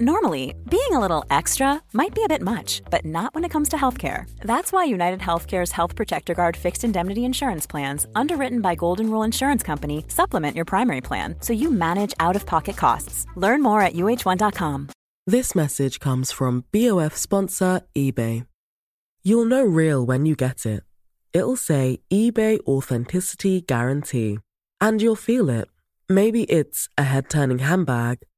Normally, being a little extra might be a bit much, but not when it comes to healthcare. That's why United Healthcare's Health Protector Guard fixed indemnity insurance plans, underwritten by Golden Rule Insurance Company, supplement your primary plan so you manage out of pocket costs. Learn more at uh1.com. This message comes from BOF sponsor eBay. You'll know real when you get it. It'll say eBay Authenticity Guarantee. And you'll feel it. Maybe it's a head turning handbag,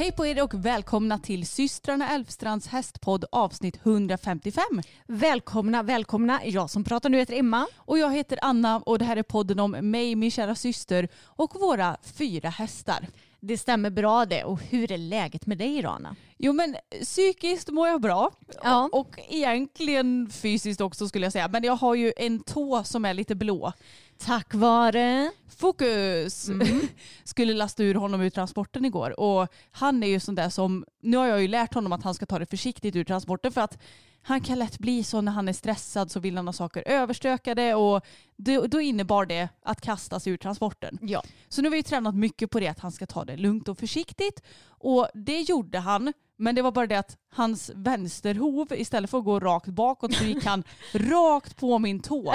Hej på er och välkomna till systrarna Elfstrands hästpodd avsnitt 155. Välkomna, välkomna. Jag som pratar nu heter Emma. Och jag heter Anna och det här är podden om mig, min kära syster och våra fyra hästar. Det stämmer bra det. Och hur är läget med dig Anna? Jo men psykiskt mår jag bra Ja. och egentligen fysiskt också skulle jag säga. Men jag har ju en tå som är lite blå. Tack vare... Fokus! Mm. Skulle lasta ur honom ur transporten igår. Och han är ju sån där som, nu har jag ju lärt honom att han ska ta det försiktigt ur transporten för att han kan lätt bli så när han är stressad så vill han ha saker överstökade och då, då innebar det att kastas ur transporten. Ja. Så nu har vi ju tränat mycket på det att han ska ta det lugnt och försiktigt. Och det gjorde han. Men det var bara det att hans vänsterhov istället för att gå rakt bakåt så gick han rakt på min tå.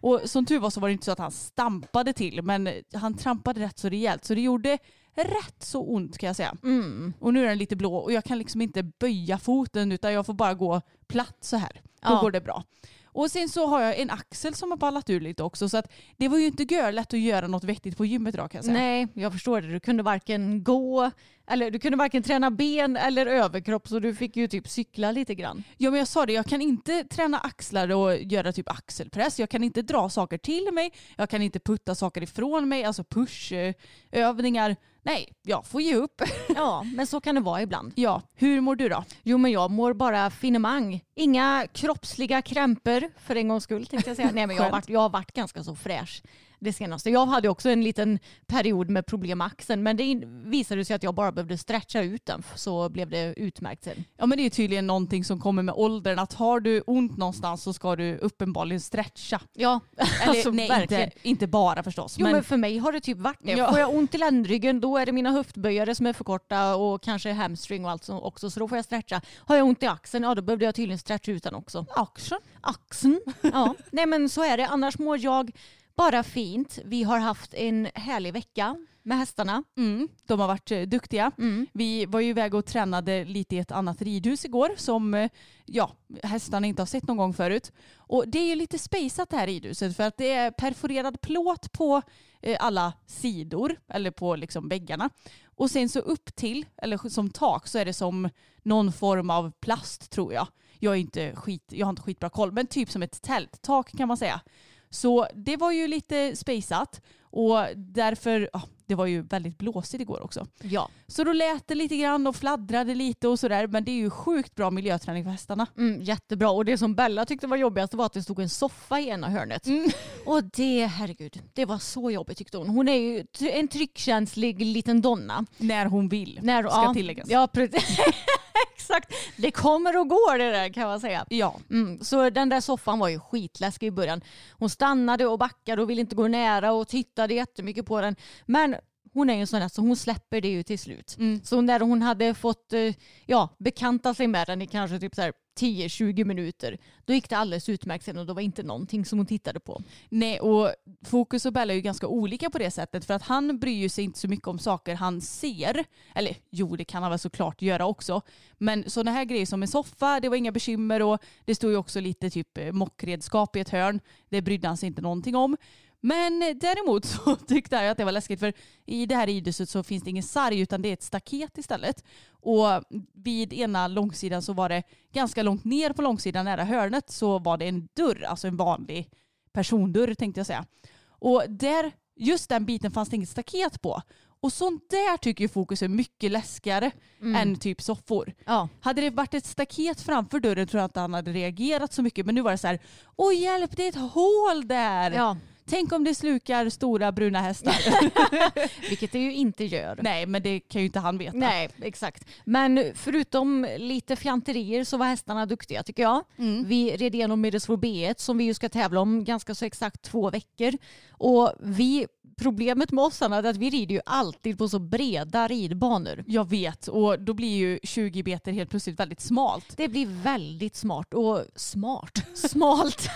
Och som tur var så var det inte så att han stampade till men han trampade rätt så rejält så det gjorde rätt så ont kan jag säga. Mm. Och nu är den lite blå och jag kan liksom inte böja foten utan jag får bara gå platt så här. Då Ja. går det bra. Och sen så har jag en axel som har ballat ur lite också så att det var ju inte görlätt att göra något vettigt på gymmet idag kan jag säga. Nej, jag förstår det. Du kunde varken gå, eller du kunde varken träna ben eller överkropp så du fick ju typ cykla lite grann. Ja men jag sa det, jag kan inte träna axlar och göra typ axelpress. Jag kan inte dra saker till mig. Jag kan inte putta saker ifrån mig, alltså pushövningar. Nej, jag får ge upp. Ja, men så kan det vara ibland. Ja, hur mår du då? Jo, men jag mår bara finemang. Inga kroppsliga krämpor för en gångs skull tänkte jag säga. Nej, men jag har, varit, jag har varit ganska så fräsch det senaste. Jag hade också en liten period med problem med axeln men det visade sig att jag bara behövde stretcha ut den så blev det utmärkt sen. Ja men det är tydligen någonting som kommer med åldern. Att har du ont någonstans så ska du uppenbarligen stretcha. Ja, Eller alltså, nej, verkligen. inte, inte bara förstås. Jo men, men, för mig har det typ varit det. Ja. Får jag ont i ländryggen då är det mina höftböjare som är för korta och kanske hamstring och allt så också så då får jag stretcha. Har jag ont i axeln, ja då behövde jag tydligen stretcha ut den också. action. Axeln? Ja, nej men så är det. Annars mår jag bara fint. Vi har haft en härlig vecka med hästarna. Mm, de har varit eh, duktiga. Mm. Vi var ju iväg och tränade lite i ett annat ridhus igår som eh, ja, hästarna inte har sett någon gång förut. Och det är ju lite spejsat det här ridhuset för att det är perforerad plåt på eh, alla sidor eller på liksom väggarna. Och sen så upp till, eller som tak, så är det som någon form av plast tror jag. Jag, är inte skit, jag har inte skitbra koll, men typ som ett tälttak kan man säga. Så det var ju lite spejsat och därför, ja, det var ju väldigt blåsigt igår också. Ja. Så då lät det lite grann och fladdrade lite och sådär. Men det är ju sjukt bra miljöträning för hästarna. Mm, jättebra. Och det som Bella tyckte var jobbigast var att det stod en soffa i ena hörnet. Och det, herregud, det var så jobbigt tyckte hon. Hon är ju en tryckkänslig liten donna. När hon vill, När, ska ja, tilläggas. Ja, precis. Exakt. Det kommer och går det där kan man säga. Ja. Mm, så den där soffan var ju skitläskig i början. Hon stannade och backade och ville inte gå nära och tittade jättemycket på den. Men hon är ju en sån där så hon släpper det ju till slut. Mm. Så när hon hade fått eh, ja, bekanta sig med den i kanske typ så här 10-20 minuter då gick det alldeles utmärkt sen och det var inte någonting som hon tittade på. Nej, och Fokus och Bella är ju ganska olika på det sättet för att han bryr sig inte så mycket om saker han ser. Eller jo, det kan han väl såklart göra också. Men sådana här grejer som en soffa, det var inga bekymmer och det stod ju också lite typ eh, mockredskap i ett hörn. Det brydde han sig inte någonting om. Men däremot så tyckte jag att det var läskigt för i det här ridhuset så finns det ingen sarg utan det är ett staket istället. Och vid ena långsidan så var det ganska långt ner på långsidan nära hörnet så var det en dörr, alltså en vanlig persondörr tänkte jag säga. Och där, just den biten fanns det inget staket på. Och sånt där tycker ju Fokus är mycket läskigare än typ soffor. Ja. Hade det varit ett staket framför dörren tror jag inte han hade reagerat så mycket. Men nu var det så här, åh hjälp det är ett hål där. ja, Tänk om det slukar stora bruna hästar. vilket det ju inte gör. Nej men det kan ju inte han veta. Nej, exakt. Men förutom lite fjanterier så var hästarna duktiga tycker jag. Vi red igenom Middlesbrough B1 som vi ju ska tävla om ganska så exakt två veckor. Och vi, problemet med oss är att vi rider ju alltid på så breda ridbanor. Jag vet och då blir ju 20 meter helt plötsligt väldigt smalt. Det blir väldigt smart och smart, smalt.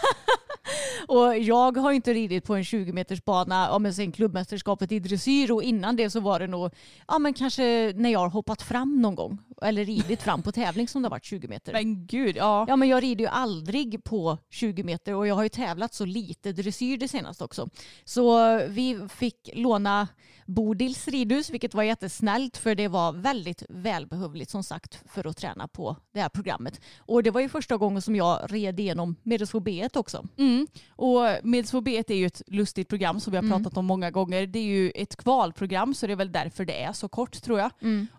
Och jag har inte ridit på en 20 meters bana ja, men sen klubbmästerskapet i dressyr och innan det så var det nog ja, men kanske när jag har hoppat fram någon gång eller ridit fram på tävling som det har varit 20 meter. Men gud, ja. Ja men jag rider ju aldrig på 20 meter och jag har ju tävlat så lite dressyr det senaste också. Så vi fick låna Bodils ridhus vilket var jättesnällt för det var väldigt välbehövligt som sagt för att träna på det här programmet. Och det var ju första gången som jag red igenom Medelsvår B1 också. Mm. Och Medsvår B1 är ju ett lustigt program som vi har pratat om många gånger. Det är ju ett kvalprogram så det är väl därför det är så kort tror jag.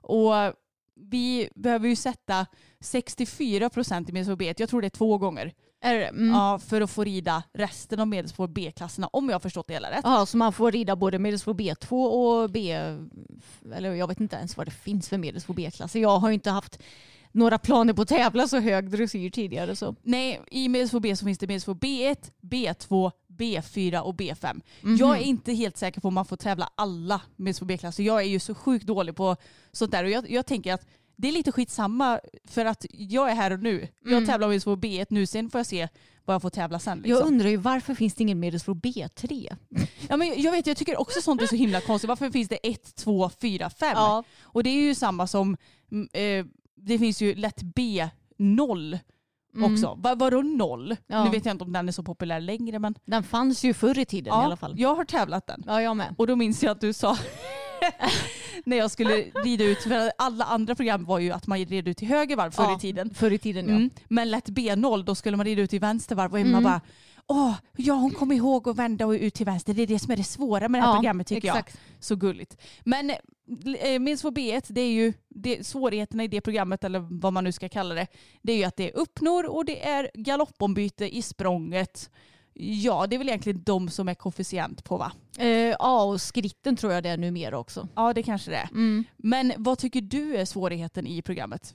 Och vi behöver ju sätta 64 procent i Medsvår B1. Jag tror det är två gånger. Är det? Mm. Ja, för att få rida resten av Medelspår B-klasserna om jag har förstått det hela rätt. Ja, så man får rida både Medelsvår B2 och B... Eller jag vet inte ens vad det finns för Medelsvår B-klasser. Jag har ju inte haft några planer på att tävla så hög dressyr tidigare. Så. Nej, i Medelspår B så finns det Medelspår B1, B2, B4 och B5. Jag är inte helt säker på om man får tävla alla Medelspår B-klasser. Jag är ju så sjukt dålig på sånt där och jag, jag tänker att det är lite skitsamma för att jag är här och nu. Jag tävlar med Medelspår B1 nu, sen får jag se vad jag får tävla sen. Liksom. Jag undrar ju varför finns det ingen Medelsvår B3? Ja, men jag vet, jag tycker också sånt är så himla konstigt. Varför finns det 1, 2, 4, 5? Ja. Och det är ju samma som, mm, eh, det finns ju lätt B0 också. Va, vadå 0? Mm. Ja. Nu vet jag inte om den är så populär längre men Den fanns ju förr i tiden i alla fall. jag har tävlat den. Ja, jag med. Och då minns jag att du sa när jag skulle rida ut, för alla andra program var ju att man red ut till höger varv förr Ja, i tiden. Förr i tiden ja. Mm. Men lätt B0 då skulle man rida ut i vänster varv och Emma bara Åh, ja hon kom ihåg att vända och ut till vänster. Det är det som är det svåra med det här Ja, programmet tycker exakt. jag. Så gulligt. Men minst på B1, det är ju det, svårigheterna i det programmet eller vad man nu ska kalla det. Det är ju att det är uppnår och det är galoppombyte i språnget. Ja, det är väl egentligen de som är koefficient på va? Eh, ja, och skritten tror jag det är numera också. Ja, det kanske det är. Mm. Men vad tycker du är svårigheten i programmet?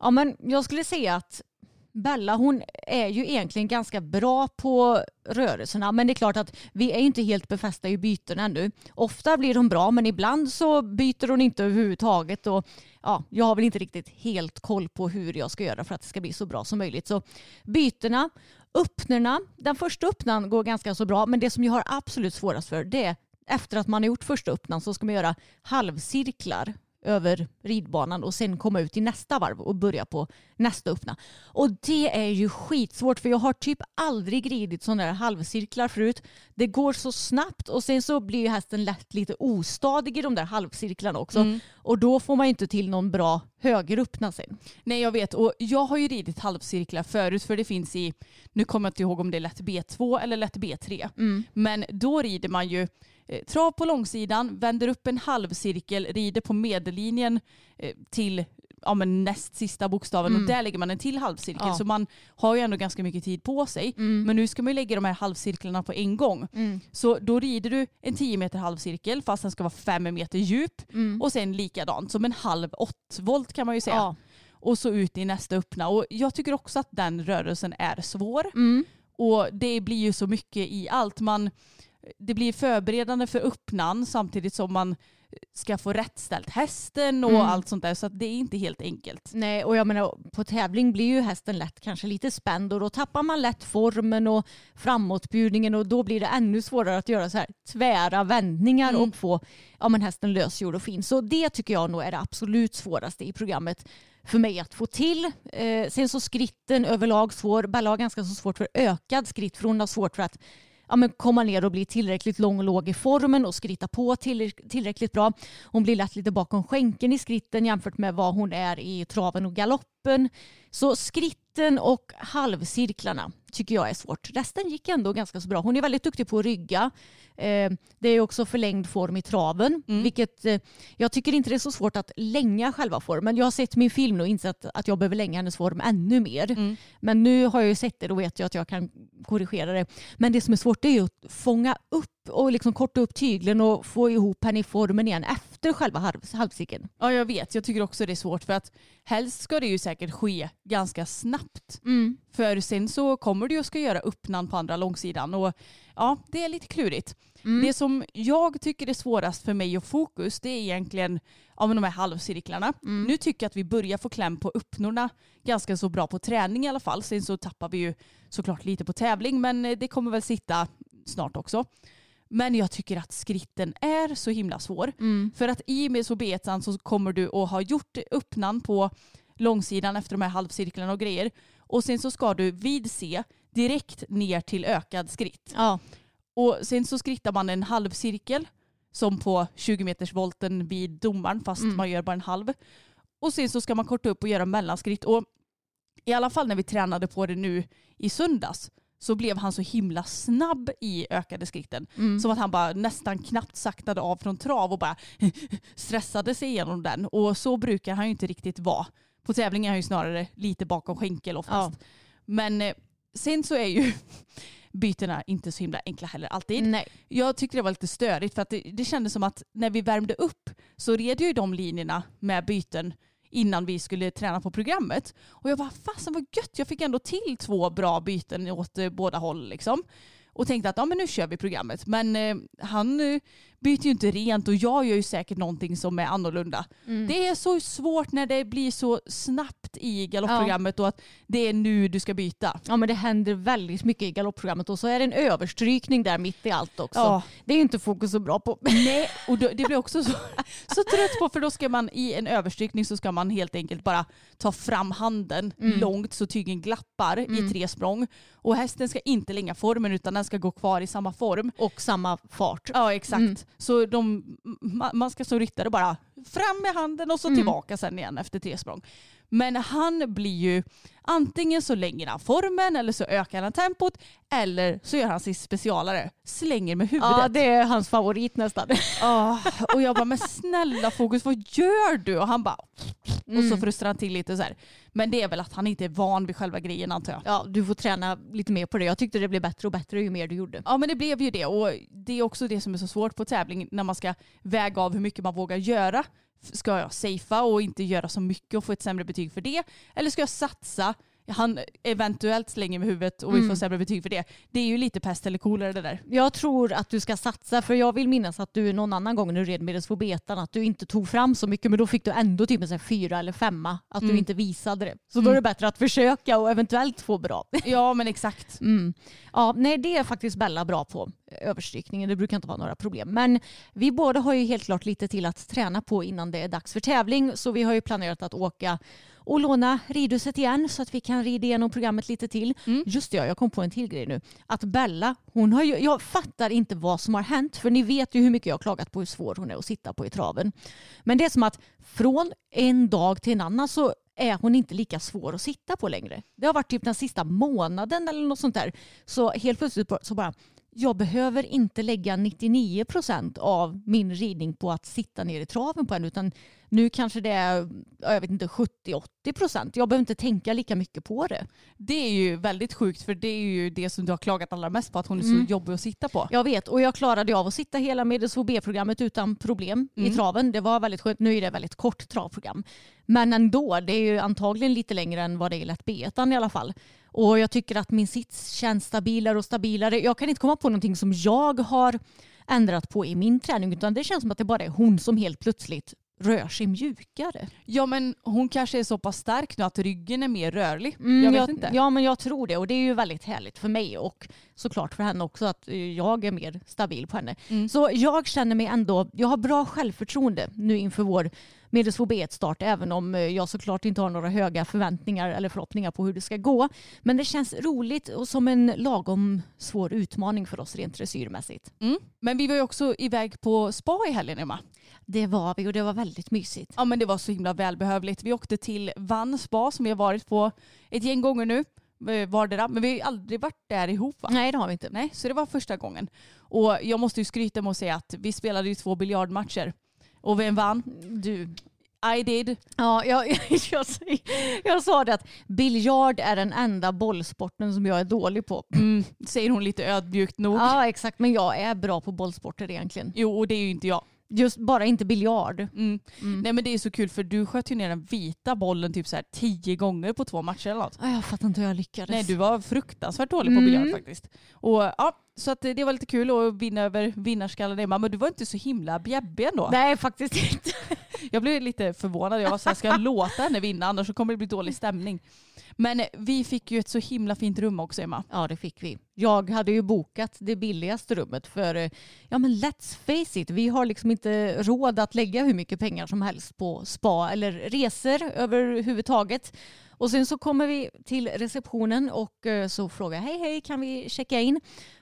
Ja, men jag skulle säga att Bella hon är ju egentligen ganska bra på rörelserna men det är klart att vi är inte helt befästa i byten ännu. Ofta blir hon bra men ibland så byter hon inte överhuvudtaget och ja, jag har väl inte riktigt helt koll på hur jag ska göra för att det ska bli så bra som möjligt. Så bytena, öppnerna, den första öppnan går ganska så bra men det som jag har absolut svårast för det är efter att man har gjort första öppnan så ska man göra halvcirklar över ridbanan och sen komma ut i nästa varv och börja på nästa öppna. Och det är ju skitsvårt för jag har typ aldrig ridit sådana där halvcirklar förut. Det går så snabbt och sen så blir hästen lätt lite ostadig i de där halvcirklarna också. Och då får man ju inte till någon bra högeröppna sen. Nej jag vet och jag har ju ridit halvcirklar förut för det finns i, nu kommer jag inte ihåg om det är lätt B2 eller lätt B3. Men då rider man ju trav på långsidan, vänder upp en halvcirkel, rider på medellinjen eh, till ja, men näst sista bokstaven och där lägger man en till halvcirkel. Ja. Så man har ju ändå ganska mycket tid på sig. Men nu ska man ju lägga de här halvcirklarna på en gång. Så då rider du en 10 meter halvcirkel fast den ska vara 5 meter djup. Och sen likadant som en halv 8 volt kan man ju säga Ja. och så ut i nästa öppna. Och jag tycker också att den rörelsen är svår. Mm. Och det blir ju så mycket i allt. Man, det blir förberedande för öppnan samtidigt som man ska få rättställt hästen och Mm. allt sånt där. Så det är inte helt enkelt. Nej, och jag menar på tävling blir ju hästen lätt kanske lite spänd och då tappar man lätt formen och framåtbjudningen och då blir det ännu svårare att göra så här tvära vändningar Mm. och få ja, men hästen lösgjord och fin. Så det tycker jag nog är det absolut svåraste i programmet för mig att få till. Eh, sen så skritten överlag svår. Bella har ganska så svårt för ökad skritt för hon har svårt för att ja, men komma ner och bli tillräckligt lång och låg i formen och skritta på till, tillräckligt bra. Hon blir lätt lite bakom skänken i skritten jämfört med vad hon är i traven och galoppen. Så skritten och halvcirklarna tycker jag är svårt. Resten gick ändå ganska så bra. Hon är väldigt duktig på att rygga. Eh, det är också förlängd form i traven, Mm. vilket eh, jag tycker inte det är så svårt att länga själva formen. Jag har sett min film nu och insett att jag behöver länga hennes form ännu mer. Mm. Men nu har jag ju sett det, då vet jag att jag kan korrigera det. Men det som är svårt är ju att fånga upp och liksom korta upp tygeln och få ihop henne i formen igen efter själva halv, halvcirkeln. Ja jag vet, jag tycker också det är svårt för att helst ska det ju säkert ske ganska snabbt. För sen så kommer du ju ska göra öppnan på andra långsidan och ja, det är lite klurigt. Mm. Det som jag tycker är svårast för mig och fokus det är egentligen ja, men de här halvcirklarna. Mm. Nu tycker jag att vi börjar få kläm på öppnorna ganska så bra på träning i alla fall. Sen så tappar vi ju såklart lite på tävling men det kommer väl sitta snart också. Men jag tycker att skritten är så himla svår. Mm. För att i med sobetan så kommer du att ha gjort öppnan på långsidan efter de här halvcirklarna och grejer. Och sen så ska du vid C direkt ner till ökad skritt. Ja. Och sen så skrittar man en halvcirkel som på 20 meters volten vid domaren fast Mm. man gör bara en halv. Och sen så ska man korta upp och göra mellanskritt. Och i alla fall när vi tränade på det nu i söndags så blev han så himla snabb i ökade skritten. Mm. Som att han bara nästan knappt saktade av från trav och bara stressade sig igenom den. Och så brukar han ju inte riktigt vara. På tävling är han ju snarare lite bakom skänkel oftast. Men eh, sen så är ju bytena inte så himla enkla heller alltid. Nej. Jag tyckte det var lite störigt för att det, det kändes som att när vi värmde upp så red ju de linjerna med byten innan vi skulle träna på programmet. Och jag bara, fasen vad gött, jag fick ändå till två bra byten åt eh, båda håll liksom. Och tänkte att ja, men nu kör vi programmet. Men eh, han eh, byter ju inte rent och jag gör ju säkert någonting som är annorlunda. Mm. Det är så svårt när det blir så snabbt i galoppprogrammet och att det är nu du ska byta. Ja men det händer väldigt mycket i galoppprogrammet och så är det en överstrykning där mitt i allt också. Ja. Det är ju inte fokus så bra på. Nej, och det blir också så, så trött på för då ska man i en överstrykning så ska man helt enkelt bara ta fram handen Mm. långt så tygen glappar i tre språng. Och hästen ska inte länga formen utan den ska gå kvar i samma form. Och samma fart. Ja exakt. Mm. Så de, ma- man ska som ryttare bara fram med handen och så Mm. tillbaka sen igen efter tre språng. Men han blir ju antingen så länger han formen eller så ökar han tempot eller så gör han sin specialare, slänger med huvudet. Ja det är hans favorit nästan. Ah, och jag bara, men snälla Fokus, vad gör du? Och han bara, och så frustrar han till lite så här. Men det är väl att han inte är van vid själva grejen antar jag. Ja du får träna lite mer på det. Jag tyckte det blev bättre och bättre ju mer du gjorde. Ja men det blev ju det och det är också det som är så svårt på tävling när man ska väga av hur mycket man vågar göra. Ska jag safea och inte göra så mycket och få ett sämre betyg för det? Eller ska jag satsa? Han eventuellt slänger med huvudet och vi får sämre betyg för det. Det är ju lite pest eller kolera det där. Jag tror att du ska satsa för jag vill minnas att du någon annan gång när du red Medelsfobetan att du inte tog fram så mycket men då fick du ändå typ en fyra eller femma att du inte visade det. Så då är det bättre att försöka och eventuellt få bra. Ja men exakt. Mm. Ja, nej, det är faktiskt Bella bra på. Överstrykningen, det brukar inte vara några problem. Men vi båda har ju helt klart lite till att träna på innan det är dags för tävling. Så vi har ju planerat att åka och låna ridhuset igen så att vi kan rida igenom programmet lite till. Just det, ja, jag kom på en till grej nu. Att Bella, hon har ju, jag fattar inte vad som har hänt för ni vet ju hur mycket jag har klagat på hur svår hon är att sitta på i traven. Men det är som att från en dag till en annan så är hon inte lika svår att sitta på längre. Det har varit typ den sista månaden eller något sånt där. Så helt plötsligt så bara, jag behöver inte lägga 99 procent av min ridning på att sitta ner i traven på henne utan nu kanske det är ja, jag vet inte, 70-80 procent. Jag behöver inte tänka lika mycket på det. Det är ju väldigt sjukt för det är ju det som du har klagat allra mest på att hon är Mm. så jobbig att sitta på. Jag vet och jag klarade av att sitta hela Medels B-programmet utan problem i Mm. traven. Det var väldigt skönt. Nu är det ett väldigt kort travprogram. Men ändå, det är ju antagligen lite längre än vad det är i lätt B i alla fall. Och jag tycker att min sits känns stabilare och stabilare. Jag kan inte komma på någonting som jag har ändrat på i min träning utan det känns som att det bara är hon som helt plötsligt rör sig mjukare. Ja men hon kanske är så pass stark nu att ryggen är mer rörlig. Mm, jag vet jag, inte. Ja men jag tror det och det är ju väldigt härligt för mig och såklart för henne också att eh, jag är mer stabil på henne. Mm. Så jag känner mig ändå, jag har bra självförtroende nu inför vår medelsvår B1-start även om eh, jag såklart inte har några höga förväntningar eller förhoppningar på hur det ska gå. Men det känns roligt och som en lagom svår utmaning för oss rent dressyrmässigt. Mm. Men vi var ju också iväg på spa i helgen Emma. Det var vi och det var väldigt mysigt. Ja men det var så himla välbehövligt. Vi åkte till Vann spa som vi har varit på ett gäng gånger nu. eh, Vardera. Men vi har aldrig varit där ihop va? Nej det har vi inte. Nej, så det var första gången. Och jag måste ju skryta med att säga att vi spelade ju två biljardmatcher. Och vem vann? Du, I did. Ja, jag, jag, jag sa det att biljard är den enda bollsporten som jag är dålig på. Mm, säger hon lite ödmjukt nog. Ja, exakt. Men jag är bra på bollsporter egentligen. Jo, och det är ju inte jag. Just bara inte biljard. Mm. Mm. Nej men det är så kul för du sköt ju ner den vita bollen typ så här tio gånger på två matcher eller något. Ja, Jag fattar inte hur jag lyckades. Nej du var fruktansvärt dålig på Mm. biljard faktiskt. Och ja, så att det var lite kul att vinna över vinnarskallen Emma. Men du var inte så himla bjäbbig ändå. Nej, faktiskt inte. Jag blev lite förvånad. Jag var så här, ska jag låta henne vinna annars så kommer det bli dålig stämning. Men vi fick ju ett så himla fint rum också Emma. Ja, det fick vi. Jag hade ju bokat det billigaste rummet för, ja men let's face it, vi har liksom inte råd att lägga hur mycket pengar som helst på spa eller resor överhuvudtaget. Och sen så kommer vi till receptionen och eh, så frågar jag hej hej kan vi checka in?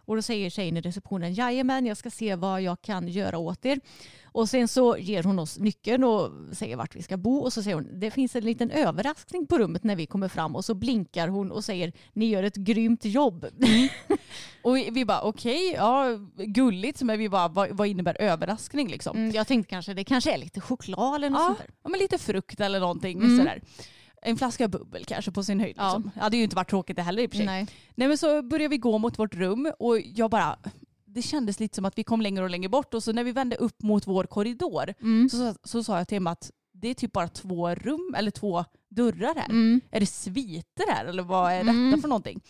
Och då säger tjejen i receptionen jajamän jag ska se vad jag kan göra åt er. Och sen så ger hon oss nyckeln och säger vart vi ska bo och så säger hon det finns en liten överraskning på rummet när vi kommer fram och så blinkar hon och säger ni gör ett grymt jobb. Och vi, vi bara okej, ja gulligt men vi bara vad, vad innebär överraskning liksom? Mm, jag tänkte kanske det kanske är lite choklad eller något Ja, sånt där. ja, men lite frukt eller någonting. Mm. Sådär. En flaska bubbel kanske på sin höjd. Ja. Liksom. Det hade ju inte varit tråkigt det heller i och för sig. Nej. Nej men så började vi gå mot vårt rum och jag bara, det kändes lite som att vi kom längre och längre bort och så när vi vände upp mot vår korridor Mm. så, så sa jag till Emma att det är typ bara två rum eller två dörrar här. Mm. Är det sviter här eller vad är detta Mm. för någonting?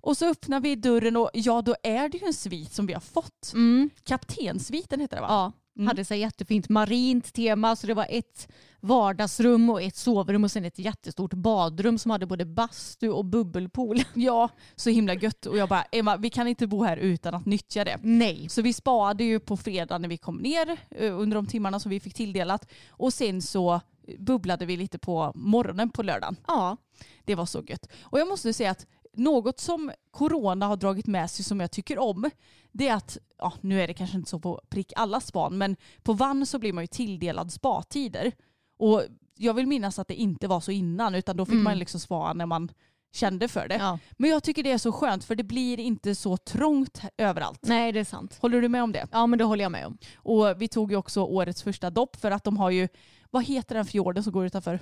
Och så öppnar vi dörren och ja då är det ju en svit som vi har fått. Mm. Kaptensviten heter det va? Ja, Mm. hade så jättefint marint tema så det var ett vardagsrum och ett sovrum och sen ett jättestort badrum som hade både bastu och bubbelpool. Ja, så himla gött. Och jag bara, Emma vi kan inte bo här utan att nyttja det. Nej. Så vi spadade ju på fredag när vi kom ner eh, under de timmarna som vi fick tilldelat. Och sen så bubblade vi lite på morgonen på lördagen. Ja. Det var så gött. Och jag måste säga att något som corona har dragit med sig som jag tycker om det är att, ja, nu är det kanske inte så på prick alla span, men på vann så blir man ju tilldelad spatider. Och jag vill minnas att det inte var så innan utan då fick Mm. man liksom spa när man kände för det. ja. Men jag tycker det är så skönt för det blir inte så trångt överallt. Nej, det är sant. Håller du med om det? Ja, men det håller jag med om. Och vi tog ju också årets första dopp för att de har ju, vad heter den fjorden som går utanför?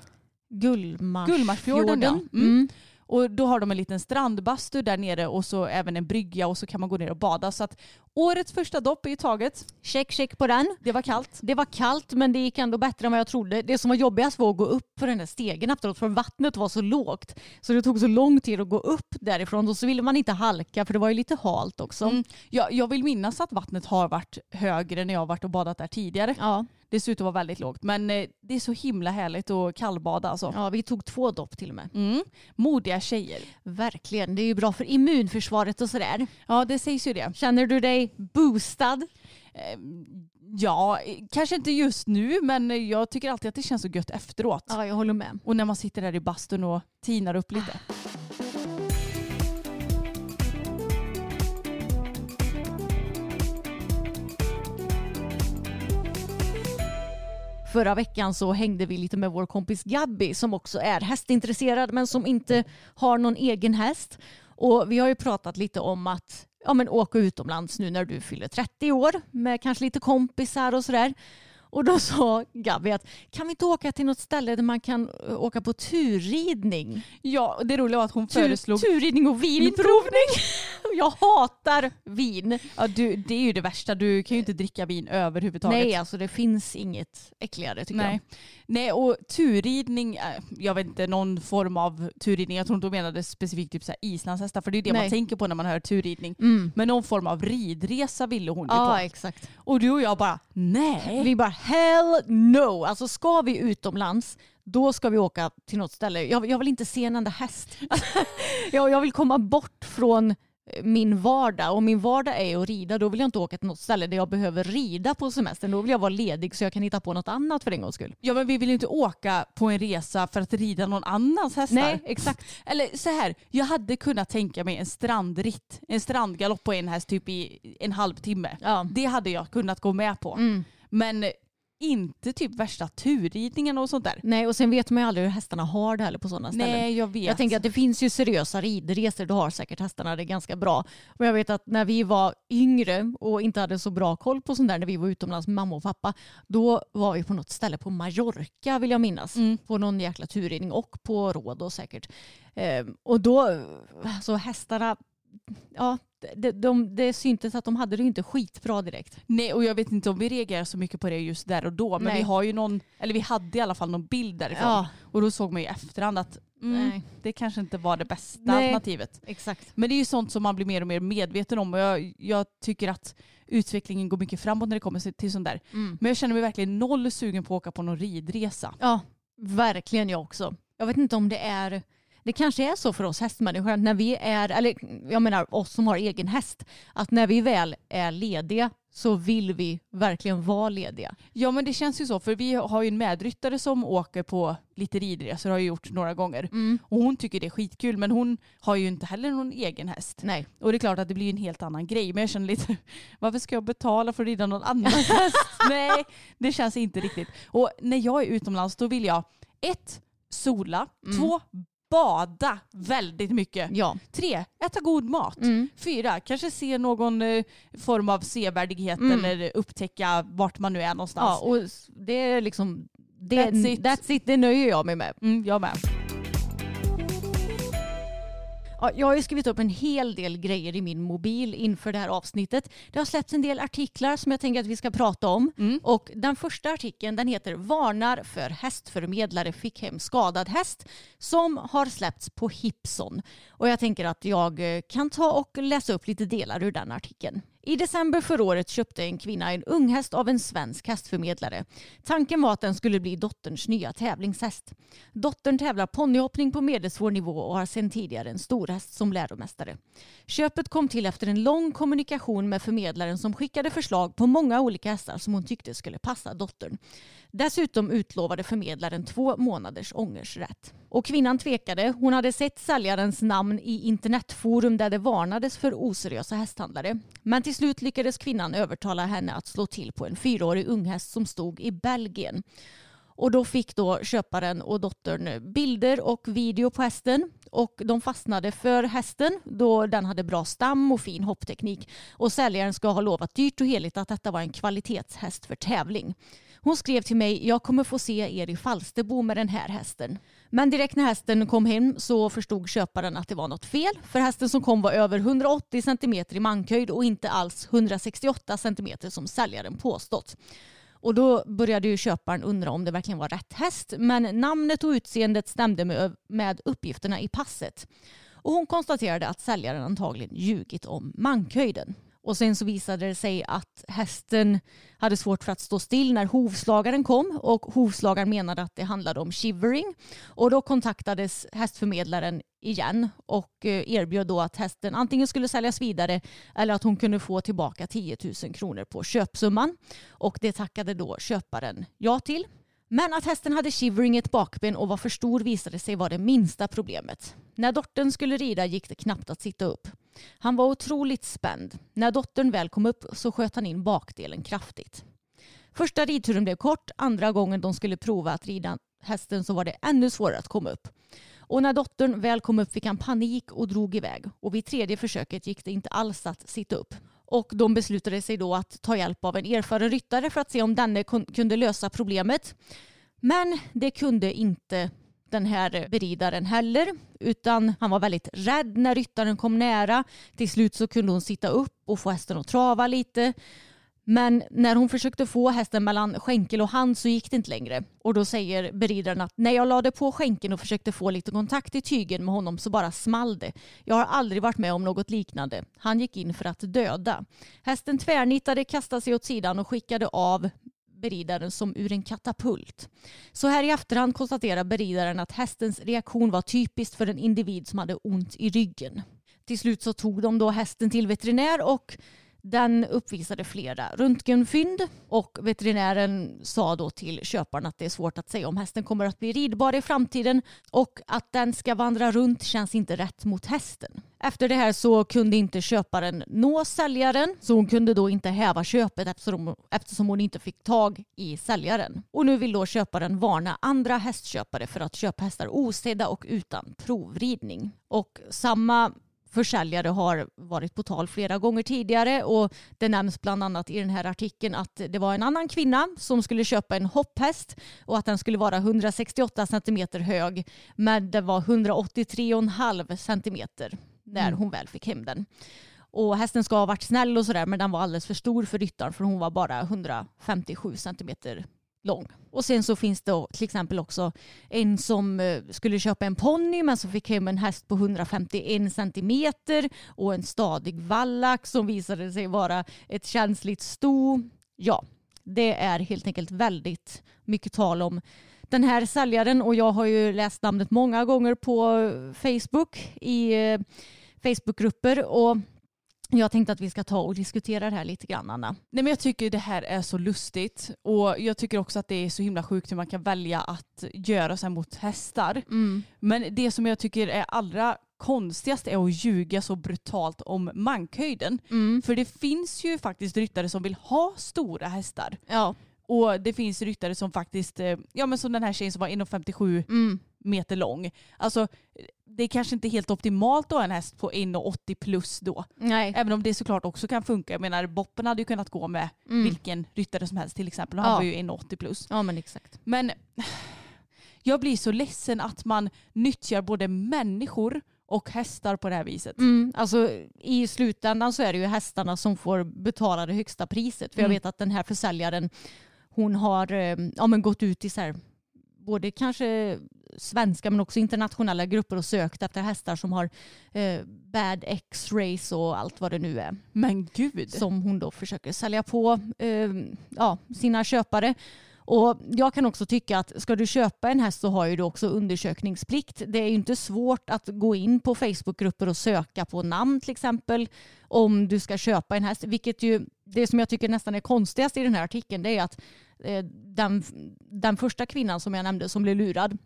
Gullmarsfjorden. Gullmarsfjorden, ja. Mm. Mm. Och då har de en liten strandbastu där nere och så även en brygga och så kan man gå ner och bada. Så att årets första dopp är ju taget. Check, check på den. Det var kallt. Det var kallt men det gick ändå bättre än vad jag trodde. Det som var jobbigast var att gå upp på den där stegen efteråt för vattnet var så lågt. Så det tog så lång tid att gå upp därifrån och så ville man inte halka för det var ju lite halt också. Mm. Jag, jag vill minnas att vattnet har varit högre när jag har varit och badat där tidigare. Ja, Det ser ut att vara väldigt lågt. Men eh, det är så himla härligt att kallbada alltså. ja, vi tog två dopp till och med. Mm. Modiga tjejer. Verkligen, det är ju bra för immunförsvaret och sådär. Ja det sägs ju det. Känner du dig boostad? Eh, Ja, kanske inte just nu men jag tycker alltid att det känns så gött efteråt. Ja, jag håller med. Och när man sitter där i bastun och tinar upp lite. Förra veckan så hängde vi lite med vår kompis Gabby som också är hästintresserad men som inte har någon egen häst. Och vi har ju pratat lite om att ja, men åka utomlands nu när du fyller 30 år med kanske lite kompisar och sådär. Och då sa Gabi att kan vi inte åka till något ställe där man kan eh, åka på turridning? Ja, det roliga var att hon Tur, föreslog... turridning och vinprovning. Jag hatar vin. Ja, du, det är ju det värsta, du kan ju inte dricka vin överhuvudtaget. Nej, alltså det finns inget äckligare tycker Nej. Nej, och turridning, eh, jag vet inte, någon form av turridning, jag tror inte hon menade specifikt typ så här islandshästar, för det är det Nej. man tänker på när man hör turridning. jag. Mm. Men någon form av ridresa ville hon ju Ja, på. exakt. Och du och jag bara, nej. Vi bara hell no. Alltså ska vi utomlands då ska vi åka till något ställe. Jag, jag vill inte se en enda häst. jag, jag vill komma bort från eh, min vardag. Och min vardag är att rida. Då vill jag inte åka till något ställe där jag behöver rida på semestern. Då vill jag vara ledig så jag kan hitta på något annat för en gångs skull. Ja men vi vill ju inte åka på en resa för att rida någon annans hästar. Nej, exakt. Eller så här, jag hade kunnat tänka mig en strandritt, en strandgalopp på en häst typ i en halvtimme. Ja. Det hade jag kunnat gå med på. Mm. Men inte typ värsta turridningen och sånt där. Nej, och sen vet man ju aldrig hur hästarna har det heller på sådana ställen. Nej jag vet. Jag tänker att det finns ju seriösa ridresor, då har säkert hästarna det ganska bra. Men jag vet att när vi var yngre och inte hade så bra koll på sånt där när vi var utomlands med mamma och pappa, då var vi på något ställe på Mallorca vill jag minnas. Mm. På någon jäkla turridning och på råd och säkert. Ehm, och då, så hästarna, ja, det, de, det syntes att de hade det inte skitbra direkt. Nej och jag vet inte om vi reagerar så mycket på det just där och då. Men Nej. vi har ju någon, eller vi hade i alla fall någon bild därifrån. Ja, Och då såg man ju i efterhand att mm, det kanske inte var det bästa Nej. alternativet. exakt. Men det är ju sånt som man blir mer och mer medveten om och jag, jag tycker att utvecklingen går mycket framåt när det kommer till sånt där. Mm. Men jag känner mig verkligen noll sugen på att åka på någon ridresa. Ja, verkligen jag också. Jag vet inte om det är det kanske är så för oss hästmänniskor att när vi är, eller jag menar oss som har egen häst, att när vi väl är lediga så vill vi verkligen vara lediga. Ja men det känns ju så för vi har ju en medryttare som åker på lite ridresor har jag gjort några gånger. Och hon tycker det är skitkul men hon har ju inte heller någon egen häst. Nej. Och det är klart att det blir en helt annan grej men jag känner lite varför ska jag betala för att rida någon annans häst? Nej det känns inte riktigt. Och när jag är utomlands då vill jag ett, sola, Mm. två, bada väldigt mycket. Ja. Tre, äta god mat. Mm. Fyra, kanske se någon eh, form av sevärdighet Mm. eller upptäcka vart man nu är någonstans. ja, och det är liksom det, That's it. That's it, det nöjer jag mig med. Mm, jag med. Ja, jag har ju skrivit upp en hel del grejer i min mobil inför det här avsnittet. Det har släppts en del artiklar som jag tänker att vi ska prata om. Mm. Och den första artikeln den heter Varnar för hästförmedlare fick hem skadad häst som har släppts på Hipson. Och jag tänker att jag eh, kan ta och läsa upp lite delar ur den artikeln. I december förra året köpte en kvinna en unghäst av en svensk hästförmedlare. Tanken var att den skulle bli dotterns nya tävlingshäst. Dottern tävlar ponnyhoppning på medelsvår nivå och har sedan tidigare en storhäst som läromästare. Köpet kom till efter en lång kommunikation med förmedlaren som skickade förslag på många olika hästar som hon tyckte skulle passa dottern. Dessutom utlovade förmedlaren två månaders ångersrätt. Och kvinnan tvekade. Hon hade sett säljarens namn i internetforum där det varnades för oseriösa hästhandlare. Men till slut lyckades kvinnan övertala henne att slå till på en fyraårig unghäst som stod i Belgien. Och då fick då köparen och dottern bilder och video på hästen och de fastnade för hästen då den hade bra stam och fin hoppteknik och säljaren ska ha lovat dyrt och heligt att detta var en kvalitetshäst för tävling. Hon skrev till mig, jag kommer få se er i Falsterbo med den här hästen. Men direkt när hästen kom hem så förstod köparen att det var något fel. För hästen som kom var över 180 cm i mankhöjd och inte alls 168 cm som säljaren påstått. Och då började ju köparen undra om det verkligen var rätt häst. Men namnet och utseendet stämde med, med uppgifterna i passet. Och hon konstaterade att säljaren antagligen ljugit om mankhöjden. Och sen så visade det sig att hästen hade svårt för att stå still när hovslagaren kom och hovslagaren menade att det handlade om shivering. Och då kontaktades hästförmedlaren igen och eh, erbjöd då att hästen antingen skulle säljas vidare eller att hon kunde få tillbaka 10 000 kronor på köpsumman. Och det tackade då köparen ja till. Men att hästen hade shivering i ett bakben och var för stor visade sig vara det minsta problemet. När dottern skulle rida gick det knappt att sitta upp. Han var otroligt spänd. När dottern väl kom upp så sköt han in bakdelen kraftigt. Första ridturen blev kort, andra gången de skulle prova att rida hästen så var det ännu svårare att komma upp. Och när dottern väl kom upp fick han panik och drog iväg. Och vid tredje försöket gick det inte alls att sitta upp. Och de beslutade sig då att ta hjälp av en erfaren ryttare för att se om denne kunde lösa problemet. Men det kunde inte den här beridaren heller utan han var väldigt rädd när ryttaren kom nära. Till slut så kunde hon sitta upp och få hästen att trava lite. Men när hon försökte få hästen mellan skänkel och hand så gick det inte längre. Och då säger beridaren att när jag lade på skänken och försökte få lite kontakt i tygen med honom så bara small det. Jag har aldrig varit med om något liknande. Han gick in för att döda. Hästen tvärnitade, kastade sig åt sidan och skickade av beridaren som ur en katapult. Så här i efterhand konstaterar beridaren att hästens reaktion var typiskt för en individ som hade ont i ryggen. Till slut så tog de då hästen till veterinär och den uppvisade flera röntgenfynd och veterinären sa då till köparen att det är svårt att säga om hästen kommer att bli ridbar i framtiden och att den ska vandra runt känns inte rätt mot hästen. Efter det här så kunde inte köparen nå säljaren så hon kunde då inte häva köpet eftersom, eftersom hon inte fick tag i säljaren. Och nu vill då köparen varna andra hästköpare för att köpa hästar osedda och utan provridning. Och samma försäljare har varit på tal flera gånger tidigare och det nämns bland annat i den här artikeln att det var en annan kvinna som skulle köpa en hopphäst och att den skulle vara 168 centimeter hög men det var 183,5 centimeter när mm. hon väl fick hem den. Och hästen ska ha varit snäll och sådär men den var alldeles för stor för ryttaren för hon var bara 157 centimeter lång. Och sen så finns det till exempel också en som eh, skulle köpa en ponny men som fick hem en häst på 151 centimeter och en stadig vallack som visade sig vara ett känsligt sto. Ja, det är helt enkelt väldigt mycket tal om den här säljaren och jag har ju läst namnet många gånger på eh, Facebook i eh, Facebookgrupper och jag tänkte att vi ska ta och diskutera det här lite grann Anna. Nej, men jag tycker det här är så lustigt och jag tycker också att det är så himla sjukt hur man kan välja att göra så här mot hästar. Mm. Men det som jag tycker är allra konstigast är att ljuga så brutalt om mankhöjden. Mm. För det finns ju faktiskt ryttare som vill ha stora hästar. Ja. Och det finns ryttare som faktiskt, eh, ja men som den här tjejen som var 1,57 mm. meter lång. Alltså det är kanske inte helt optimalt att ha en häst på 1,80 plus då. Nej. Även om det såklart också kan funka. Jag menar Boppen hade ju kunnat gå med mm. vilken ryttare som helst till exempel. Han ja. var ju 1,80 plus. Ja men exakt. Men jag blir så ledsen att man nyttjar både människor och hästar på det här viset. Mm, alltså, I slutändan så är det ju hästarna som får betala det högsta priset. För jag mm. vet att den här försäljaren hon har eh, ja, men gått ut i så här, både kanske svenska men också internationella grupper och sökt efter hästar som har eh, bad X-rays och allt vad det nu är. Men gud! Som hon då försöker sälja på eh, ja, sina köpare. Och jag kan också tycka att ska du köpa en häst så har ju du också undersökningsplikt. Det är ju inte svårt att gå in på Facebookgrupper och söka på namn till exempel om du ska köpa en häst. Vilket ju, det som jag tycker nästan är konstigast i den här artikeln det är att eh, den, den första kvinnan som jag nämnde som blev lurad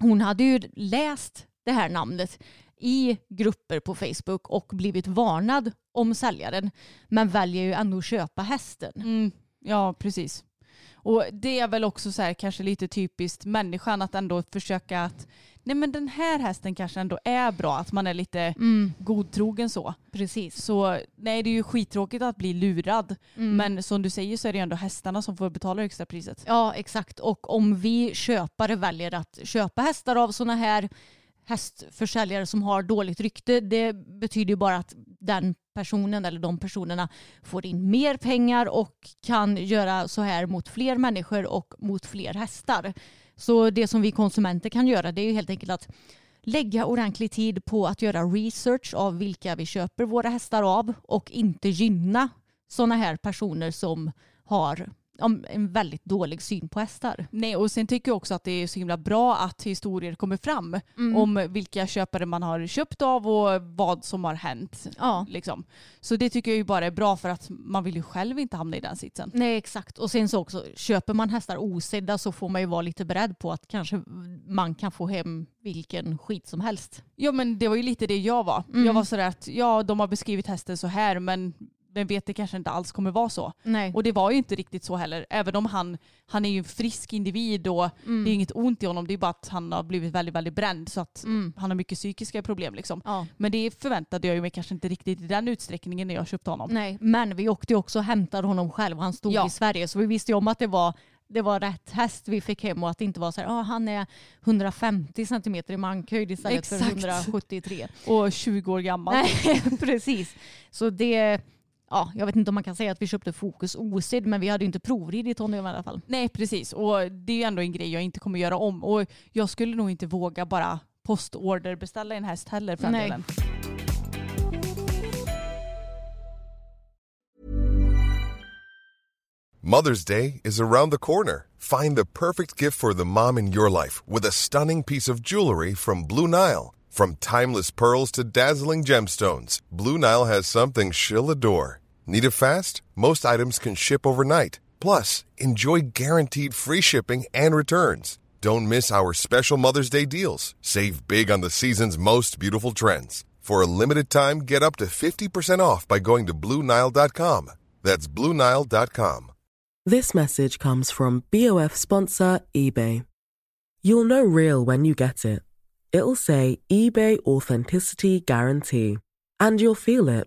hon hade ju läst det här namnet i grupper på Facebook och blivit varnad om säljaren men väljer ju ändå att köpa hästen. Mm, ja, precis. Och det är väl också så här, kanske lite typiskt människan att ändå försöka att nej men den här hästen kanske ändå är bra, att man är lite mm. godtrogen så. Precis. Så nej det är ju skittråkigt att bli lurad. Mm. Men som du säger så är det ändå hästarna som får betala extra priset. Ja exakt och om vi köpare väljer att köpa hästar av sådana här hästförsäljare som har dåligt rykte det betyder ju bara att den personen eller de personerna får in mer pengar och kan göra så här mot fler människor och mot fler hästar. Så det som vi konsumenter kan göra det är ju helt enkelt att lägga ordentlig tid på att göra research av vilka vi köper våra hästar av och inte gynna sådana här personer som har en väldigt dålig syn på hästar. Nej och sen tycker jag också att det är så himla bra att historier kommer fram mm. om vilka köpare man har köpt av och vad som har hänt. Ja. Liksom. Så det tycker jag ju bara är bra för att man vill ju själv inte hamna i den sitsen. Nej exakt och sen så också köper man hästar osedda så får man ju vara lite beredd på att kanske man kan få hem vilken skit som helst. Ja men det var ju lite det jag var. Mm. Jag var sådär att ja de har beskrivit hästen så här men vem vet det kanske inte alls kommer vara så. Nej. Och det var ju inte riktigt så heller. Även om han, han är ju en frisk individ och Mm. det är inget ont i honom. Det är bara att han har blivit väldigt, väldigt bränd så att Mm. han har mycket psykiska problem liksom. Ja. Men det förväntade jag ju mig kanske inte riktigt i den utsträckningen när jag köpte honom. Nej, men vi åkte ju också och hämtade honom själv. Han stod Ja. i Sverige så vi visste ju om att det var, det var rätt häst vi fick hem och att det inte var så här, ah, han är 150 centimeter i mankhöjd istället för Exakt. 173. Och 20 år gammal. Nej, precis. Så det, ja, jag vet inte om man kan säga att vi köpte Fokus osedd men vi hade ju inte provridit honom i alla fall. Nej precis och det är ju ändå en grej jag inte kommer göra om och jag skulle nog inte våga bara postorder beställa en häst heller för den Nej. delen. Mother's Day is around the corner. Find the perfect gift for the mom in your life with a stunning piece of jewelry from Blue Nile. From timeless pearls to dazzling gemstones, Blue Nile has something she'll adore. Need it fast? Most items can ship overnight. Plus, enjoy guaranteed free shipping and returns. Don't miss our special Mother's Day deals. Save big on the season's most beautiful trends. For a limited time, get up to 50% off by going to BlueNile.com. That's BlueNile.com. This message comes from BOF sponsor eBay. You'll know real when you get it. It'll say eBay Authenticity Guarantee. And you'll feel it.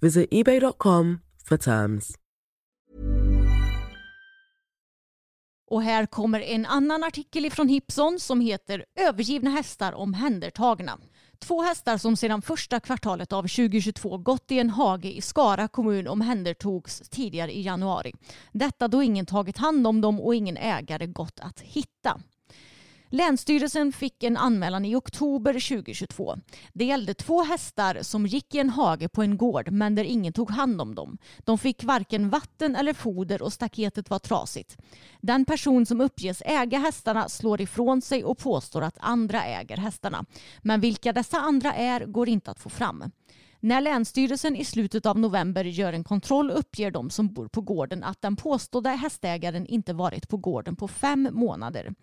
Visit eBay.com for terms. Och här kommer en annan artikel ifrån Hipson som heter Övergivna hästar omhändertagna. Två hästar som sedan första kvartalet av 2022 gått i en hage i Skara kommun omhändertogs tidigare i januari. Detta då ingen tagit hand om dem och ingen ägare gått att hitta. Länsstyrelsen fick en anmälan i oktober 2022. Det gällde två hästar som gick i en hage på en gård men där ingen tog hand om dem. De fick varken vatten eller foder och staketet var trasigt. Den person som uppges äga hästarna slår ifrån sig och påstår att andra äger hästarna. Men vilka dessa andra är går inte att få fram. När Länsstyrelsen i slutet av november gör en kontroll uppger de som bor på gården att den påstådda hästägaren inte varit på gården på fem månader.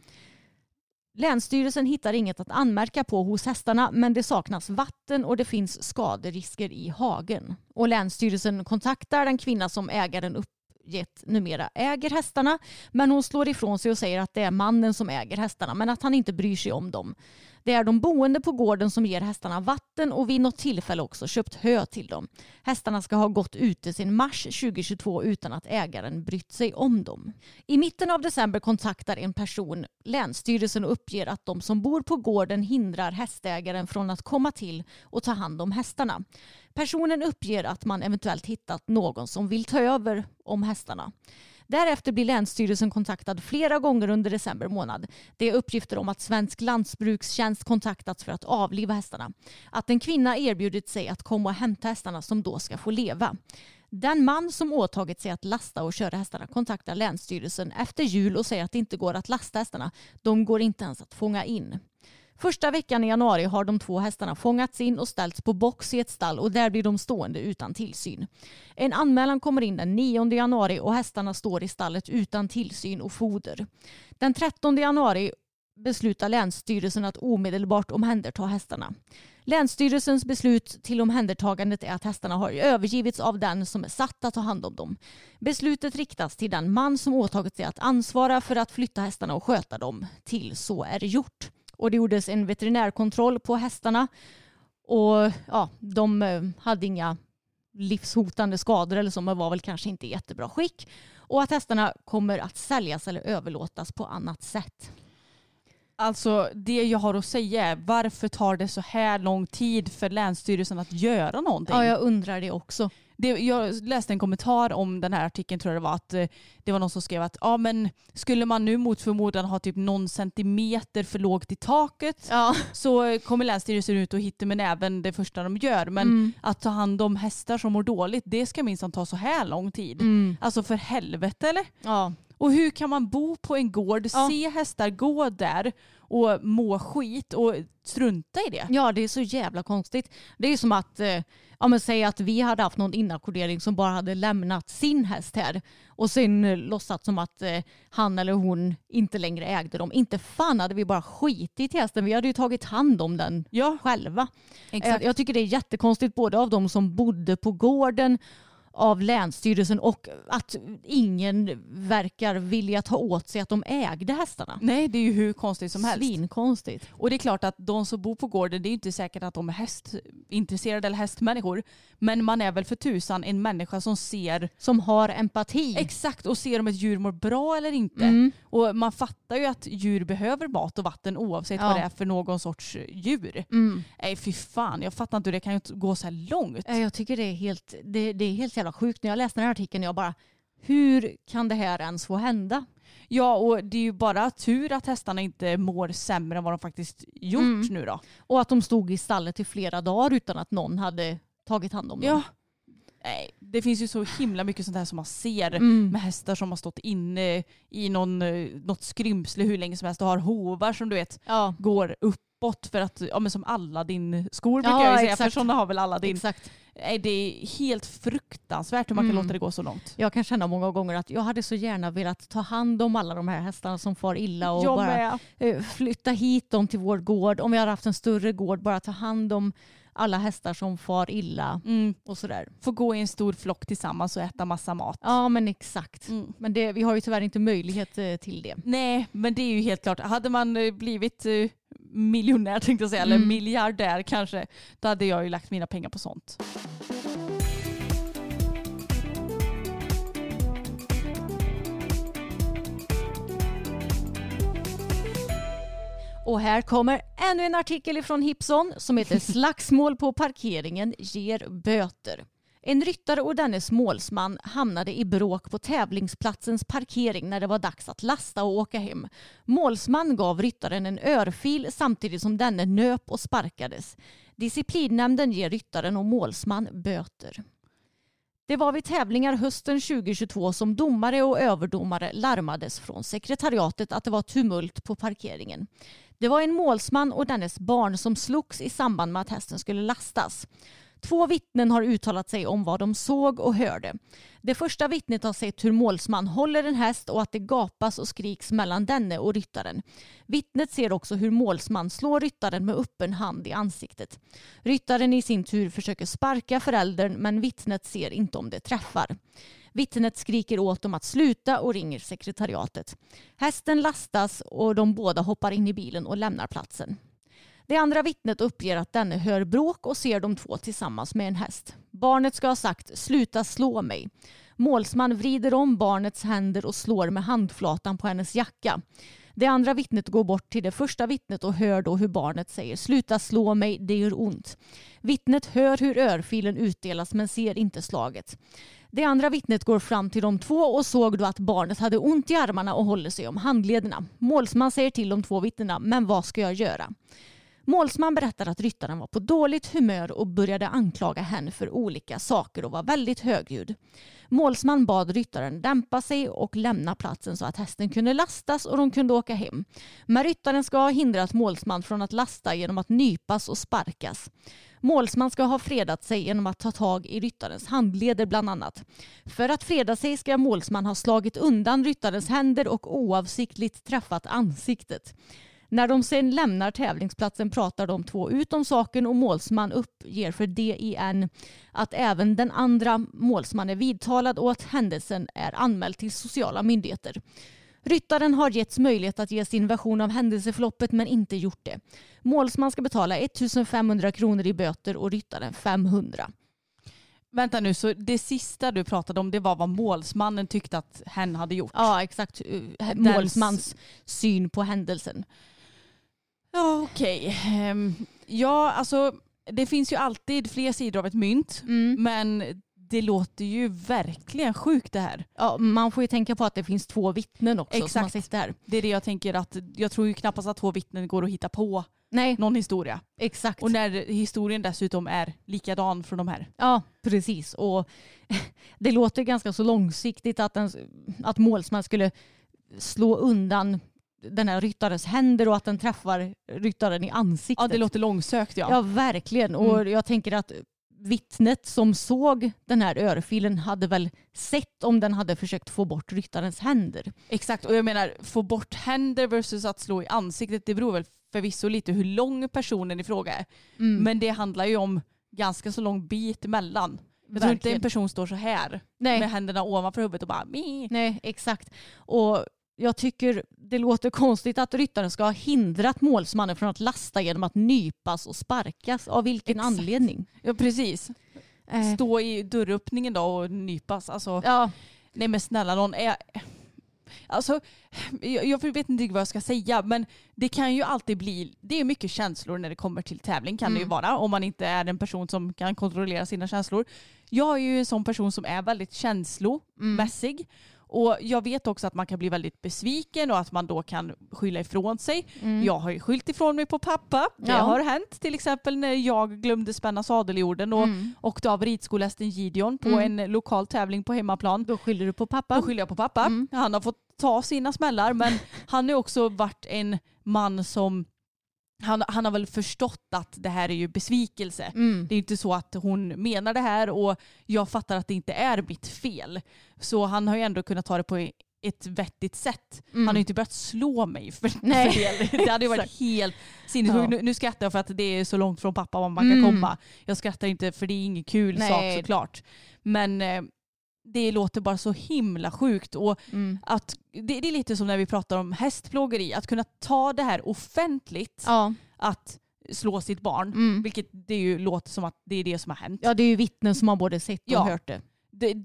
Länsstyrelsen hittar inget att anmärka på hos hästarna men det saknas vatten och det finns skaderisker i hagen. Och Länsstyrelsen kontaktar den kvinna som ägaren uppgett numera äger hästarna men hon slår ifrån sig och säger att det är mannen som äger hästarna men att han inte bryr sig om dem. Det är de boende på gården som ger hästarna vatten och vid något tillfälle också köpt hö till dem. Hästarna ska ha gått ute sedan mars 2022 utan att ägaren brytt sig om dem. I mitten av december kontaktar en person Länsstyrelsen och uppger att de som bor på gården hindrar hästägaren från att komma till och ta hand om hästarna. Personen uppger att man eventuellt hittat någon som vill ta över om hästarna. Därefter blir Länsstyrelsen kontaktad flera gånger under december månad. Det är uppgifter om att Svensk lantbrukstjänst kontaktats för att avliva hästarna. Att en kvinna erbjudit sig att komma och hämta hästarna som då ska få leva. Den man som åtagit sig att lasta och köra hästarna kontaktar Länsstyrelsen efter jul och säger att det inte går att lasta hästarna. De går inte ens att fånga in. Första veckan i januari har de två hästarna fångats in och ställts på box i ett stall och där blir de stående utan tillsyn. En anmälan kommer in den 9 januari och hästarna står i stallet utan tillsyn och foder. Den 13 januari beslutar Länsstyrelsen att omedelbart omhänderta hästarna. Länsstyrelsens beslut till omhändertagandet är att hästarna har övergivits av den som är satt att ta hand om dem. Beslutet riktas till den man som åtagit sig att ansvara för att flytta hästarna och sköta dem till så är gjort. Och det gjordes en veterinärkontroll på hästarna och ja, de eh, hade inga livshotande skador eller så, men var väl kanske inte i jättebra skick. Och att hästarna kommer att säljas eller överlåtas på annat sätt. Alltså det jag har att säga är varför tar det så här lång tid för Länsstyrelsen att göra någonting? Ja, jag undrar det också. Det, jag läste en kommentar om den här artikeln tror jag det var att eh, det var någon som skrev att ja men skulle man nu mot förmodan ha typ någon centimeter för lågt i taket Ja. så kommer Länsstyrelsen ut och hittar med näven det första de gör. Men Mm. att ta hand om hästar som mår dåligt det ska minsann ta så här lång tid. Mm. Alltså för helvete eller? Ja. Och hur kan man bo på en gård, Ja. se hästar gå där och må skit och strunta i det? ja, det är så jävla konstigt. Det är som att, eh, ja men säg att vi hade haft någon inackordering som bara hade lämnat sin häst här och sen eh, låtsat som att eh, han eller hon inte längre ägde dem. Inte fan hade vi bara skitit i hästen. Vi hade ju tagit hand om den Ja, själva. exakt. Jag, jag tycker det är jättekonstigt både av de som bodde på gården av Länsstyrelsen och att ingen verkar vilja ta åt sig att de ägde hästarna. Nej, det är ju hur konstigt som helst. Svinkonstigt. Och det är klart att de som bor på gården, det är ju inte säkert att de är hästintresserade eller hästmänniskor. Men man är väl för tusan en människa som ser Som har empati. exakt och ser om ett djur mår bra eller inte. Mm. Och man fattar ju att djur behöver mat och vatten oavsett Ja. vad det är för någon sorts djur. Mm. Nej fy fan, jag fattar inte hur det kan gå så här långt. Jag tycker det är helt, det, det är helt jävla sjukt. När jag läste den här artikeln jag bara, hur kan det här ens få hända? Ja och det är ju bara tur att hästarna inte mår sämre än vad de faktiskt gjort Mm. nu då. Och att de stod i stallet i flera dagar utan att någon hade tagit hand om dem. Ja. Nej, det finns ju så himla mycket sånt här som man ser Mm. med hästar som har stått inne i någon, eh, något skrymsle hur länge som helst och har hovar som du vet Ja, går uppåt för att, ja men som alla din skor brukar Ja, jag ju säga exakt. för sådana har väl alla din. exakt. Nej, det är helt fruktansvärt hur man kan Mm. låta det gå så långt. Jag kan känna många gånger att jag hade så gärna velat ta hand om alla de här hästarna som far illa och jag bara med. eh, flytta hit dem till vår gård. Om vi hade haft en större gård, bara ta hand om alla hästar som far illa Mm. och sådär. Får gå i en stor flock tillsammans och äta massa mat. Ja men exakt. Mm. Men det, vi har ju tyvärr inte möjlighet eh, till det. Nej, men det är ju helt klart. Hade man eh, blivit eh, miljonär tänkte jag säga, eller Mm. miljardär kanske, då hade jag ju lagt mina pengar på sånt. Och här kommer ännu en artikel från Hipson som heter Slagsmål på parkeringen ger böter. En ryttare och dennes målsman hamnade i bråk på tävlingsplatsens parkering när det var dags att lasta och åka hem. Målsman gav ryttaren en örfil samtidigt som denne nöp och sparkades. Disciplinnämnden ger ryttaren och målsman böter. Det var vid tävlingar hösten 2022 som domare och överdomare larmades från sekretariatet att det var tumult på parkeringen. Det var en målsman och dennes barn som slogs i samband med att hästen skulle lastas. Två vittnen har uttalat sig om vad de såg och hörde. Det första vittnet har sett hur målsman håller en häst och att det gapas och skriks mellan denne och ryttaren. Vittnet ser också hur målsman slår ryttaren med öppen hand i ansiktet. Ryttaren i sin tur försöker sparka föräldern men vittnet ser inte om det träffar. Vittnet skriker åt dem att sluta och ringer sekretariatet. Hästen lastas och de båda hoppar in i bilen och lämnar platsen. Det andra vittnet uppger att denne hör bråk och ser de två tillsammans med en häst. Barnet ska ha sagt “sluta slå mig”. Målsman vrider om barnets händer och slår med handflatan på hennes jacka. Det andra vittnet går bort till det första vittnet och hör då hur barnet säger “sluta slå mig, det gör ont”. Vittnet hör hur örfilen utdelas men ser inte slaget. Det andra vittnet går fram till de två och såg då att barnet hade ont i armarna och håller sig om handlederna. Målsman säger till de två vittnena “men vad ska jag göra?” Målsman berättar att ryttaren var på dåligt humör och började anklaga henne för olika saker och var väldigt högljudd. Målsman bad ryttaren dämpa sig och lämna platsen så att hästen kunde lastas och de kunde åka hem. Men ryttaren ska ha hindrat målsman från att lasta genom att nypas och sparkas. Målsman ska ha fredat sig genom att ta tag i ryttarens handleder bland annat. För att freda sig ska målsman ha slagit undan ryttarens händer och oavsiktligt träffat ansiktet. När de sen lämnar tävlingsplatsen pratar de två ut om saken och målsman uppger för DIN att även den andra målsman är vidtalad och att händelsen är anmäld till sociala myndigheter. Ryttaren har getts möjlighet att ge sin version av händelseförloppet men inte gjort det. Målsman ska betala 1500 kronor i böter och ryttaren 500. Vänta nu, så det sista du pratade om det var vad målsmannen tyckte att hen hade gjort? Ja exakt, Uh, målsmans syn på händelsen. Ja okej. Ehm, ja alltså det finns ju alltid fler sidor av ett mynt. Mm. Men Det låter ju verkligen sjukt det här. Ja, man får ju tänka på att det finns två vittnen också som Exakt. sett det här. Det är det jag tänker att jag tror ju knappast att två vittnen går att hitta på Nej, någon historia. exakt. Och när historien dessutom är likadan från de här. Ja, precis. Och det låter ganska så långsiktigt att, att målsman skulle slå undan den här ryttarens händer och att den träffar ryttaren i ansiktet. Ja det låter långsökt ja. Ja, verkligen. Och Mm. jag tänker att vittnet som såg den här örfilen hade väl sett om den hade försökt få bort ryttarens händer. Exakt och jag menar få bort händer versus att slå i ansiktet det beror väl förvisso lite hur lång personen i fråga är. Mm. Men det handlar ju om ganska så lång bit emellan. Jag tror inte en person står så här Nej. med händerna ovanför huvudet och bara mi. Nej, exakt. Och jag tycker det låter konstigt att ryttaren ska ha hindrat målsmannen från att lasta genom att nypas och sparkas. Av vilken Exakt. anledning? Ja precis. Eh, Stå i dörröppningen då och nypas. Alltså, ja, nej men snälla någon. Är, alltså, jag, vet inte vad jag ska säga men det kan ju alltid bli, det är mycket känslor när det kommer till tävling kan det ju Mm. vara om man inte är en person som kan kontrollera sina känslor. Jag är ju en sån person som är väldigt känslomässig och jag vet också att man kan bli väldigt besviken och att man då kan skylla ifrån sig. mm. Jag har ju skyllt ifrån mig på pappa. Det Ja. har hänt till exempel när jag glömde spänna sadeljorden och Mm. åkte av ridskolästen Gideon på Mm. en lokal tävling på hemmaplan. Då skyller du på pappa. Då skyller jag på pappa. Mm. Han har fått ta sina smällar men han har också varit en man som han, han har väl förstått att det här är ju besvikelse. Mm. Det är inte så att hon menar det här och jag fattar att det inte är mitt fel. Så han har ju ändå kunnat ta det på ett vettigt sätt. Mm. Han har ju inte börjat slå mig för, Nej. för det. Hade ju varit helt sinnessjukt. Ja. Nu, skrattar jag för att det är så långt från pappa man kan Mm. komma. Jag skrattar inte för det är ingen kul Nej. sak såklart. Men eh, det låter bara så himla sjukt. Och Mm. att, det, det är lite som när vi pratar om hästplågeri. Att kunna ta det här offentligt, Ja. att slå sitt barn. Mm. Vilket det ju låter som att det är det som har hänt. ja, det är ju vittnen som har både sett och Ja. hört det. Det,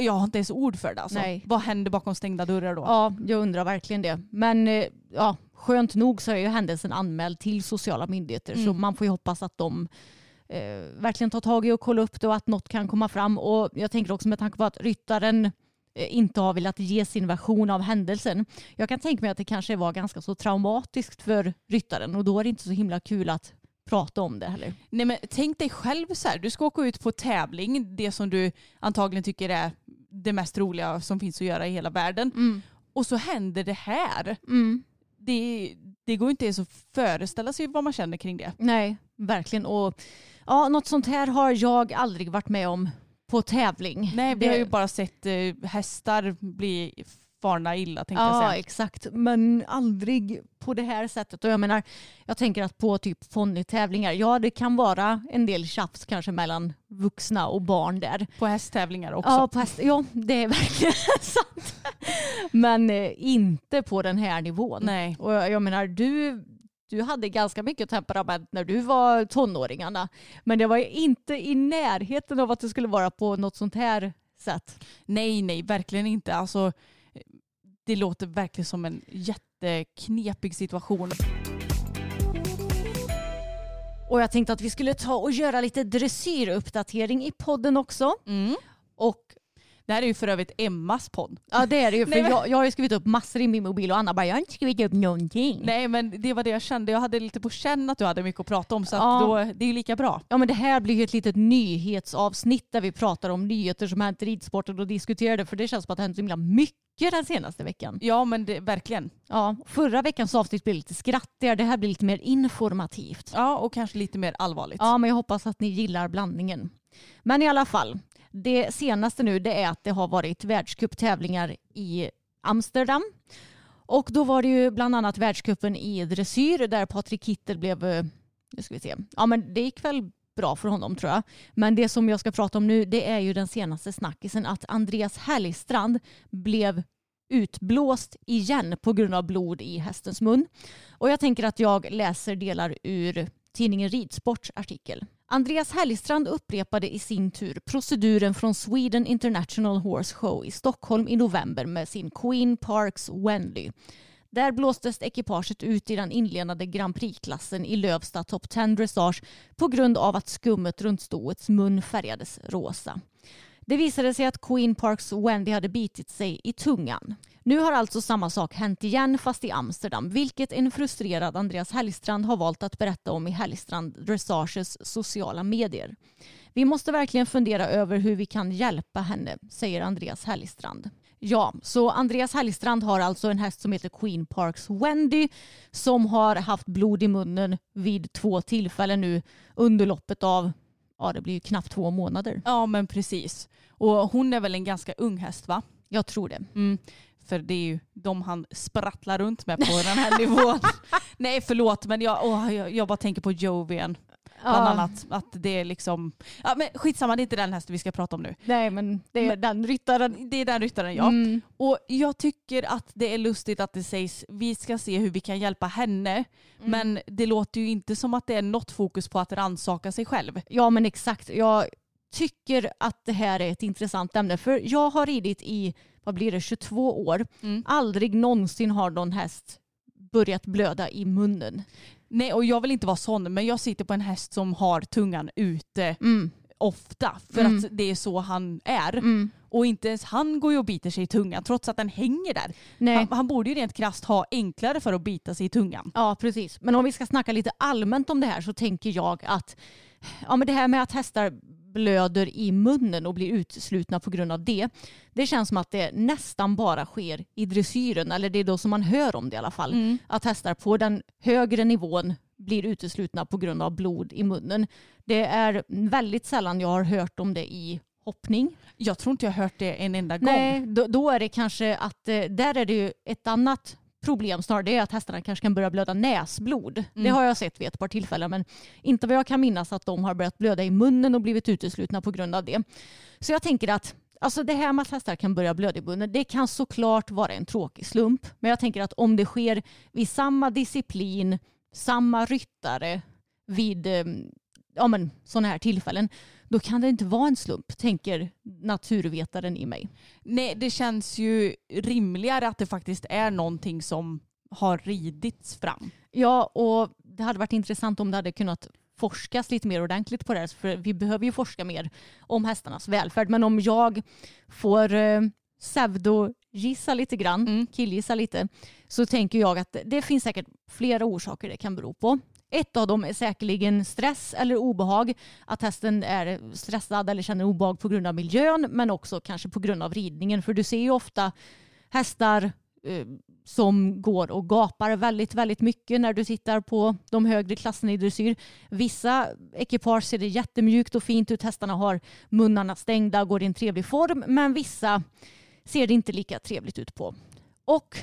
jag har inte ens ord för det alltså. Nej. Vad händer bakom stängda dörrar då? Ja, jag undrar verkligen det. Men eh, ja, skönt nog så är ju händelsen anmäld till sociala myndigheter så Mm. man får ju hoppas att de eh, verkligen tar tag i och kollar upp det och att något kan komma fram. Och jag tänker också med tanke på att ryttaren eh, inte har velat ge sin version av händelsen. Jag kan tänka mig att det kanske var ganska så traumatiskt för ryttaren och då är det inte så himla kul att prata om det heller. Nej, men tänk dig själv så här. Du ska åka ut på tävling, det som du antagligen tycker är det mest roliga som finns att göra i hela världen. Mm. Och så händer det här. Mm. Det, det går inte ens att föreställa sig vad man känner kring det. Nej, verkligen. Och ja, något sånt här har jag aldrig varit med om på tävling. Nej, vi har ju bara sett eh, hästar bli farna illa tänkte jag Ja, säga. exakt. Men aldrig på det här sättet. Och jag menar, jag tänker att på typ ponnytävlingar, ja det kan vara en del tjafs kanske mellan vuxna och barn där. På hästtävlingar också. Ja, på häst, ja, det är verkligen sant. Men eh, inte på den här nivån. Nej. Och jag, jag menar, du, du hade ganska mycket temperament när du var tonåringarna. Men det var ju inte i närheten av att det skulle vara på något sånt här sätt. nej, nej, verkligen inte. Alltså, det låter verkligen som en jätteknepig situation. Och jag tänkte att vi skulle ta och göra lite dressyruppdatering i podden också. Mm. Och Det här är ju för övrigt Emmas podd. ja det är det ju, för Nej, men- jag, jag har ju skrivit upp massor i min mobil och Anna bara jag har inte skrivit upp någonting. Nej men det var det jag kände. Jag hade lite på känn att du hade mycket att prata om så Ja. då, det är ju lika bra. Ja men det här blir ju ett litet nyhetsavsnitt där vi pratar om nyheter som hänt i ridsporten och diskuterar det för det känns som att det hänt så himla mycket den senaste veckan. Ja men det, verkligen. Ja, förra veckans avsnitt blev lite skrattigare, det här blir lite mer informativt. Ja och kanske lite mer allvarligt. Ja, men jag hoppas att ni gillar blandningen. Men i alla fall, det senaste nu det är att det har varit världscuptävlingar i Amsterdam. Och då var det ju bland annat världscupen i dressyr där Patrik Kittel blev, eh, nu ska vi se, ja men det gick väl bra för honom tror jag. Men det som jag ska prata om nu det är ju den senaste snackisen att Andreas Hellstrand blev utblåst igen på grund av blod i hästens mun. Och jag tänker att jag läser delar ur tidningen Ridsports artikel. Andreas Hellstrand upprepade i sin tur proceduren från Sweden International Horse Show i Stockholm i november med sin Queen Parks Wendy. Där blåstes ekipaget ut i den inledande Grand Prix-klassen i Lövsta Top 10 Dressage på grund av att skummet runt stoets mun färgades rosa. Det visade sig att Queen Parks Wendy hade bitit sig i tungan. Nu har alltså samma sak hänt igen fast i Amsterdam vilket en frustrerad Andreas Hellstrand har valt att berätta om i Hellstrand Dressages sociala medier. Vi måste verkligen fundera över hur vi kan hjälpa henne, säger Andreas Hellstrand. Ja, så Andreas Hellstrand har alltså en häst som heter Queen Parks Wendy som har haft blod i munnen vid två tillfällen nu under loppet av, ja det blir ju knappt två månader. Ja men precis. Och hon är väl en ganska ung häst va? Jag tror det. Mm. För det är ju de han sprattlar runt med på den här nivån. Nej förlåt men jag, åh, jag, jag bara tänker på Jovian. Bland annat. Att det är liksom, ja men skitsamma det är inte den hästen vi ska prata om nu. Nej men det är Men- den ryttaren. Det är den ryttaren ja. Mm. Och jag tycker att det är lustigt att det sägs vi ska se hur vi kan hjälpa henne. Mm. Men det låter ju inte som att det är något fokus på att rannsaka sig själv. Ja men exakt. Jag tycker att det här är ett intressant ämne. För jag har ridit i, vad blir det, 22 år. Mm. Aldrig någonsin har någon häst börjat blöda i munnen. Nej och jag vill inte vara sån men jag sitter på en häst som har tungan ute Mm. ofta. För Mm. att det är så han är. Mm. Och inte ens han går ju och biter sig i tungan trots att den hänger där. Han, han borde ju rent krasst ha enklare för att bita sig i tungan. Ja, precis. Men om vi ska snacka lite allmänt om det här så tänker jag att ja, men det här med att hästar blöder i munnen och blir utslutna på grund av det. Det känns som att det nästan bara sker i dressyren, eller det är då som man hör om det i alla fall. Att hästar på den högre nivån blir uteslutna på grund av blod i munnen. Det är väldigt sällan jag har hört om det i hoppning. Jag tror inte jag har hört det en enda gång. Nej, då, då är det kanske att eh, där är det ju ett annat problem snarare. Det är att hästarna kanske kan börja blöda näsblod. Det har jag sett vid ett par tillfällen men inte vad jag kan minnas att de har börjat blöda i munnen och blivit uteslutna på grund av det. Så jag tänker att Alltså det här med att hästar kan börja blöda i munnen, det kan såklart vara en tråkig slump. Men jag tänker att om det sker vid samma disciplin, samma ryttare, vid eh, ja, men, sådana här tillfällen, då kan det inte vara en slump, tänker naturvetaren i mig. Nej, det känns ju rimligare att det faktiskt är någonting som har ridits fram. Ja, och det hade varit intressant om det hade kunnat forskas lite mer ordentligt på det här. För vi behöver ju forska mer om hästarnas välfärd. Men om jag får eh, pseudogissa lite grann, Mm. killgissa lite, så tänker jag att det finns säkert flera orsaker det kan bero på. Ett av dem är säkerligen stress eller obehag. Att hästen är stressad eller känner obehag på grund av miljön men också kanske på grund av ridningen. För du ser ju ofta hästar eh, som går och gapar väldigt, väldigt mycket när du tittar på de högre klasserna i dressyr. Vissa ekipage ser det jättemjukt och fint ut. Hästarna har munnarna stängda och går i en trevlig form. Men vissa ser det inte lika trevligt ut på. Och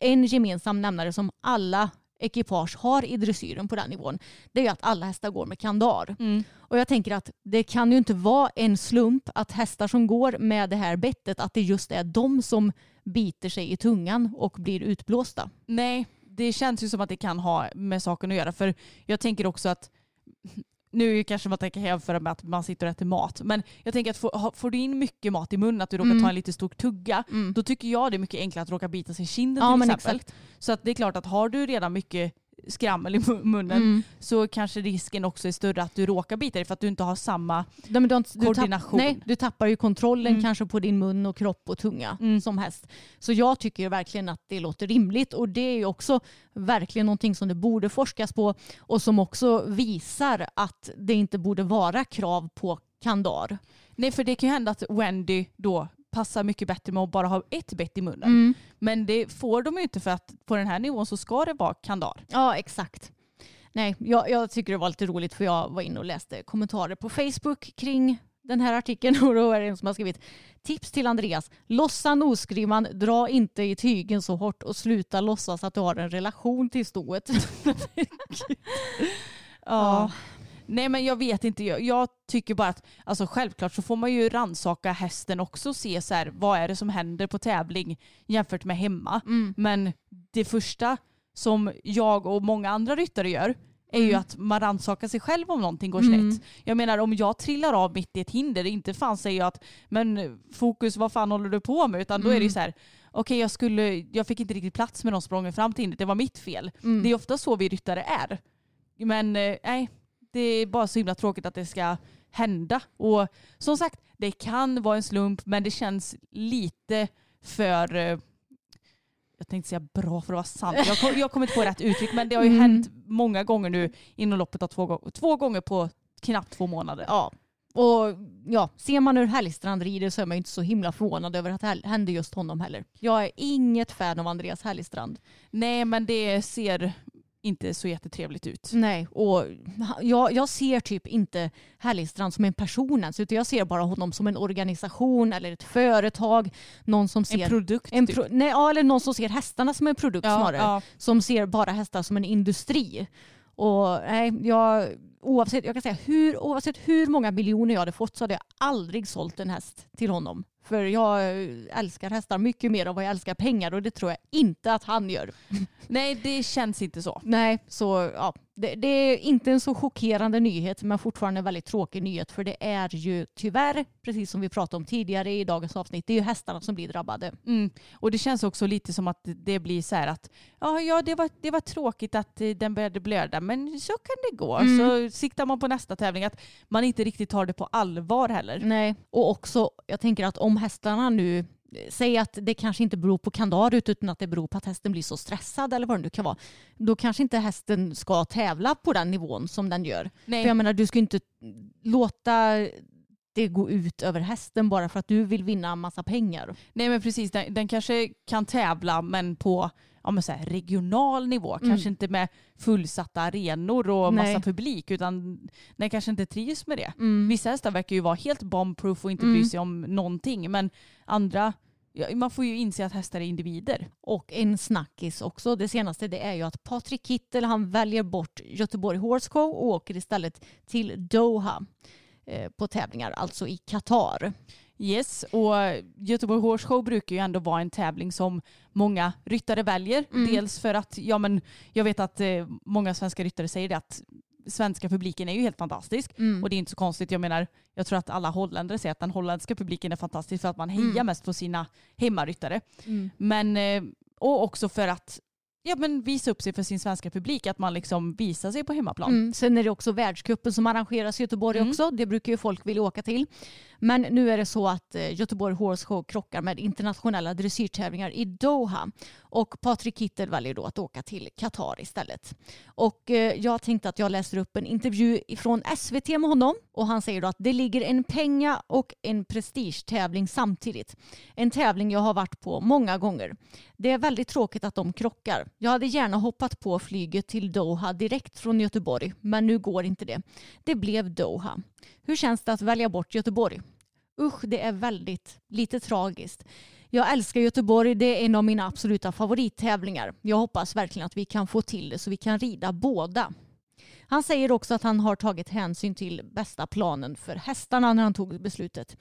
en gemensam nämnare som alla ekipage har i dressyren på den nivån det är att alla hästar går med kandar. Och jag tänker att det kan ju inte vara en slump att hästar som går med det här bettet att det just är de som biter sig i tungan och blir utblåsta. Nej, det känns ju som att det kan ha med saken att göra. För jag tänker också att nu kanske man tänker jämföra med att man sitter och äter mat. Men jag tänker att får, du in mycket mat i munnen, att du råkar Mm. ta en lite stor tugga, då tycker jag det är mycket enklare att råka bita sig i kinden Ja, till exempel. exakt. Så att det är klart att har du redan mycket skrammel i mu- munnen Mm. så kanske risken också är större att du råkar bita dig för att du inte har samma Nej, du, inte- du, tapp, Koordination. nej, du tappar ju kontrollen Mm. kanske på din mun och kropp och tunga Mm. som häst. Så jag tycker ju verkligen att det låter rimligt och det är ju också verkligen någonting som det borde forskas på och som också visar att det inte borde vara krav på kandar. Nej för det kan ju hända att Wendy då passar mycket bättre med att bara ha ett bett i munnen. Mm. Men det får de ju inte för att på den här nivån så ska det vara kandar. Ja, exakt. Nej, jag, jag tycker det var lite roligt för jag var inne och läste kommentarer på Facebook kring den här artikeln och då är det en som har skrivit Tips till Andreas. Lossa nosgrimman, dra inte i tygen så hårt och sluta låtsas att du har en relation till stoet. Ja. Nej men jag vet inte, jag, jag tycker bara att alltså självklart så får man ju ransaka hästen också och se så här, vad är det som händer på tävling jämfört med hemma. Mm. Men det första som jag och många andra ryttare gör är ju Mm. att man rannsakar sig själv om någonting går Mm. snett. Jag menar om jag trillar av mitt i ett hinder, inte fan säger jag att men fokus vad fan håller du på med? Utan då är det ju Mm. så här, okej jag, skulle, jag fick inte riktigt plats med de sprången fram till hindret, det var mitt fel. Mm. Det är ofta så vi ryttare är. Men eh, nej, det är bara så himla tråkigt att det ska hända. Och som sagt, det kan vara en slump men det känns lite för eh, jag tänkte säga bra för att vara sant. Jag, kom, jag kommer inte på rätt uttryck men det har ju Mm. hänt många gånger nu inom loppet av två, gånger- två gånger på knappt två månader. Ja. Och ja, ser man hur Hellstrand rider så är man ju inte så himla förvånad över att det här hände just honom heller. Jag är inget fan av Andreas Hellstrand. Nej men det ser inte så jättetrevligt ut. Nej, och jag, jag ser typ inte Hellstrand som en person ens, utan jag ser bara honom som en organisation eller ett företag. Någon som ser... En produkt en typ. pro, nej, ja, eller någon som ser hästarna som en produkt Ja, snarare. ja. Som ser bara hästar som en industri. Och nej, jag, oavsett, jag kan säga hur, oavsett hur många miljoner jag hade fått så hade jag aldrig sålt en häst till honom. För jag älskar hästar mycket mer än vad jag älskar pengar och det tror jag inte att han gör. Nej det känns inte så. Nej, så ja, det, det är inte en så chockerande nyhet men fortfarande en väldigt tråkig nyhet för det är ju tyvärr, precis som vi pratade om tidigare i dagens avsnitt, det är ju hästarna som blir drabbade. Mm. Och det känns också lite som att det blir så här att ja, ja det, var, det var tråkigt att eh, den började blöda men så kan det gå. Mm. Så siktar man på nästa tävling att man inte riktigt tar det på allvar heller. Nej, och också jag tänker att om hästarna nu Säg att det kanske inte beror på kandar utan att det beror på att hästen blir så stressad eller vad det nu kan vara. Då kanske inte hästen ska tävla på den nivån som den gör. Nej. För jag menar du ska inte låta det gå ut över hästen bara för att du vill vinna massa pengar. Nej men precis, den, den kanske kan tävla men på ja, men så här, regional nivå. Mm. Kanske inte med fullsatta arenor och Nej. massa publik utan den kanske inte trivs med det. Mm. Vissa hästar verkar ju vara helt bombproof och inte Mm. bry sig om någonting men andra, ja, man får ju inse att hästar är individer. Och en snackis också, det senaste det är ju att Patrik Kittel han väljer bort Göteborg Horse Show och åker istället till Doha eh, på tävlingar, alltså i Qatar. Yes, och Göteborg Horse Show brukar ju ändå vara en tävling som många ryttare väljer. Mm. Dels för att, ja men jag vet att eh, många svenska ryttare säger det att svenska publiken är ju helt fantastisk. Och det är inte så konstigt, jag menar, jag tror att alla holländare säger att den holländska publiken är fantastisk för att man hejar Mm. mest på sina hemmaryttare. Mm. Men, eh, och också för att ja, men visa upp sig för sin svenska publik, att man liksom visar sig på hemmaplan. Mm. Sen är det också världscupen som arrangeras i Göteborg Mm. också. Det brukar ju folk vilja åka till. Men nu är det så att eh, Göteborg Horse Show krockar med internationella dressyrtävlingar i Doha. Och Patrik Kittel väljer då att åka till Qatar istället. Och eh, jag tänkte att jag läser upp en intervju från SVT med honom. Och han säger då att det ligger en penga och en prestigetävling samtidigt. En tävling jag har varit på många gånger. Det är väldigt tråkigt att de krockar. Jag hade gärna hoppat på flyget till Doha direkt från Göteborg, men nu går inte det. Det blev Doha. Hur känns det att välja bort Göteborg? Usch, det är väldigt lite tragiskt. Jag älskar Göteborg, det är en av mina absoluta favorittävlingar. Jag hoppas verkligen att vi kan få till det så vi kan rida båda. Han säger också att han har tagit hänsyn till bästa planen för hästarna när han tog beslutet.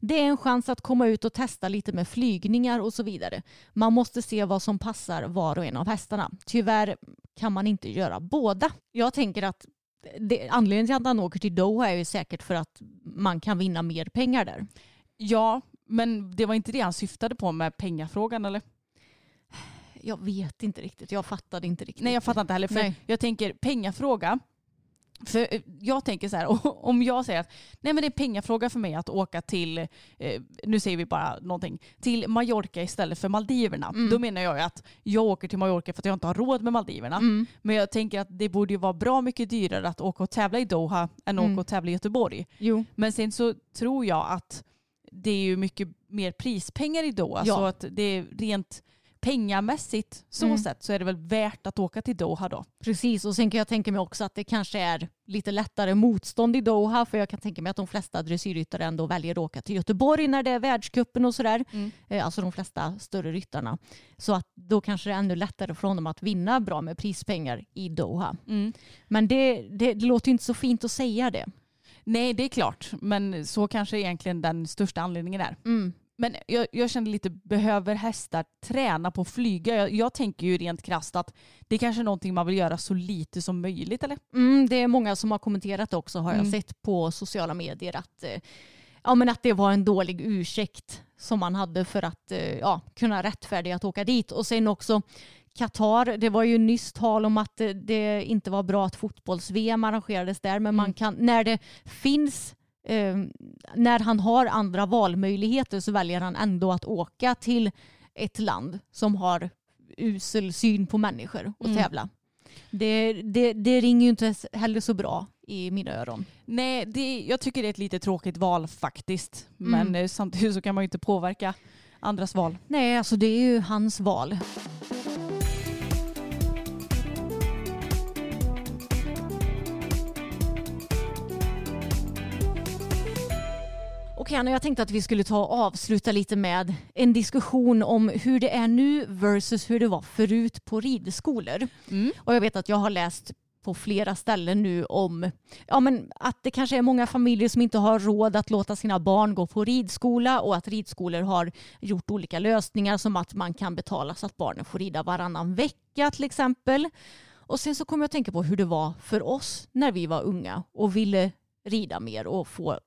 Det är en chans att komma ut och testa lite med flygningar och så vidare. Man måste se vad som passar var och en av hästarna. Tyvärr kan man inte göra båda. Jag tänker att det, anledningen till att han åker till Doha är ju säkert för att man kan vinna mer pengar där. Ja, men det var inte det han syftade på med pengafrågan eller? Jag vet inte riktigt, jag fattade inte riktigt. Nej jag fattar inte heller. För Nej. jag tänker pengafråga. För eh, jag tänker så här, om jag säger att nej men det är pengafråga för mig att åka till, eh, nu säger vi bara någonting, till Mallorca istället för Maldiverna. Mm. Då menar jag ju att jag åker till Mallorca för att jag inte har råd med Maldiverna. Mm. Men jag tänker att det borde ju vara bra mycket dyrare att åka och tävla i Doha än att Mm. åka och tävla i Göteborg. Jo. Men sen så tror jag att det är ju mycket mer prispengar i Doha. Ja. Så att det är rent pengamässigt så Mm. sett så är det väl värt att åka till Doha då. Precis, och sen kan jag tänka mig också att det kanske är lite lättare motstånd i Doha för jag kan tänka mig att de flesta dressyrryttare ändå väljer att åka till Göteborg när det är världscupen och sådär. Mm. Eh, Alltså de flesta större ryttarna. Så att då kanske det är ännu lättare för honom att vinna bra med prispengar i Doha. Mm. Men det, det, det låter inte så fint att säga det. Nej det är klart, men så kanske egentligen den största anledningen är. Mm. Men jag, jag kände lite, behöver hästar träna på att flyga? Jag, jag tänker ju rent krasst att det kanske är någonting man vill göra så lite som möjligt eller? Mm, det är många som har kommenterat också har jag Mm. sett på sociala medier att, eh, ja, men att det var en dålig ursäkt som man hade för att eh, ja, kunna rättfärdiga att åka dit. Och sen också Qatar, det var ju nyss tal om att eh, det inte var bra att fotbolls-VM arrangerades där men man Mm. kan, när det finns eh, när han har andra valmöjligheter så väljer han ändå att åka till ett land som har usel syn på människor och Mm. tävla. Det, det, det ringer ju inte heller så bra i mina öron. Nej, det, jag tycker det är ett lite tråkigt val faktiskt. Mm. Men eh, samtidigt så kan man ju inte påverka andras val. Nej, alltså det är ju hans val. Okej Anna, jag tänkte att vi skulle ta och avsluta lite med en diskussion om hur det är nu versus hur det var förut på ridskolor. Mm. Och jag vet att jag har läst på flera ställen nu om ja, men att det kanske är många familjer som inte har råd att låta sina barn gå på ridskola och att ridskolor har gjort olika lösningar som att man kan betala så att barnen får rida varannan vecka till exempel. Och sen så kommer jag att tänka på hur det var för oss när vi var unga och ville rida mer och få,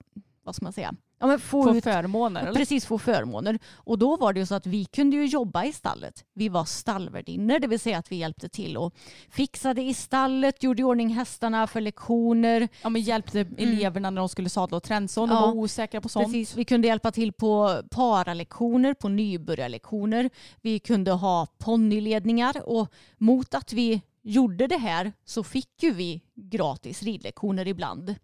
vad ska man säga, ja, men få, Få ut förmåner eller? Precis, få förmåner. Och då var det ju så att vi kunde ju jobba i stallet. Vi var stallvärdinnor, det vill säga att vi hjälpte till och fixade i stallet, gjorde i ordning hästarna för lektioner. Ja, men hjälpte eleverna när de skulle sadla och tränsa om de Mm. Ja, var osäkra på sånt. Precis, vi kunde hjälpa till på paralektioner, på nybörjarlektioner. Vi kunde ha ponnyledningar och mot att vi gjorde det här så fick ju vi gratis ridlektioner ibland.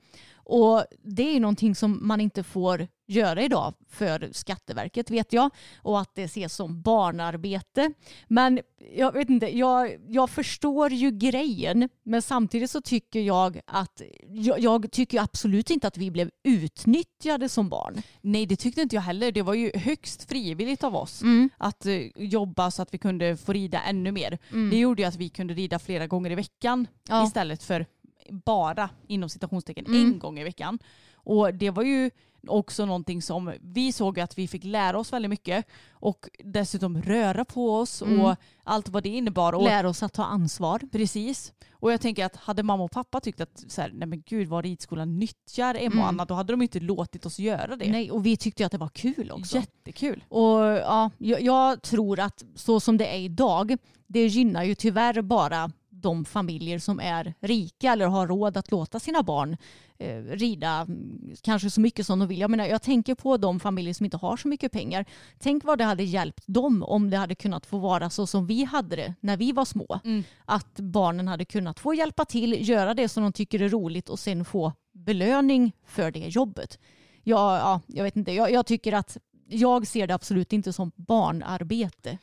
Och det är ju någonting som man inte får göra idag för Skatteverket vet jag och att det ses som barnarbete. Men jag vet inte, jag, jag förstår ju grejen men samtidigt så tycker jag att jag, jag tycker absolut inte att vi blev utnyttjade som barn. Nej, det tyckte inte jag heller. Det var ju högst frivilligt av oss att eh, jobba så att vi kunde få rida ännu mer. Det gjorde ju att vi kunde rida flera gånger i veckan Ja. istället för bara inom citationstecken Mm. en gång i veckan. Och det var ju också någonting som vi såg att vi fick lära oss väldigt mycket och dessutom röra på oss Mm. och allt vad det innebar. Och Lär oss att ta ansvar. Precis. Och jag tänker att hade mamma och pappa tyckt att så här, nej men gud vad ridskolan nyttjar Emma Mm. och Anna, då hade de inte låtit oss göra det. Nej, och vi tyckte att det var kul också. Jättekul. Och ja, jag, jag tror att så som det är idag, det gynnar ju tyvärr bara de familjer som är rika eller har råd att låta sina barn eh, rida mm, kanske så mycket som de vill. Jag, menar, jag tänker på de familjer som inte har så mycket pengar. Tänk vad det hade hjälpt dem om det hade kunnat få vara så som vi hade det när vi var små. Mm. Att barnen hade kunnat få hjälpa till, göra det som de tycker är roligt och sen få belöning för det jobbet. Ja, ja, jag vet inte, jag, jag tycker att jag ser det absolut inte som barnarbete.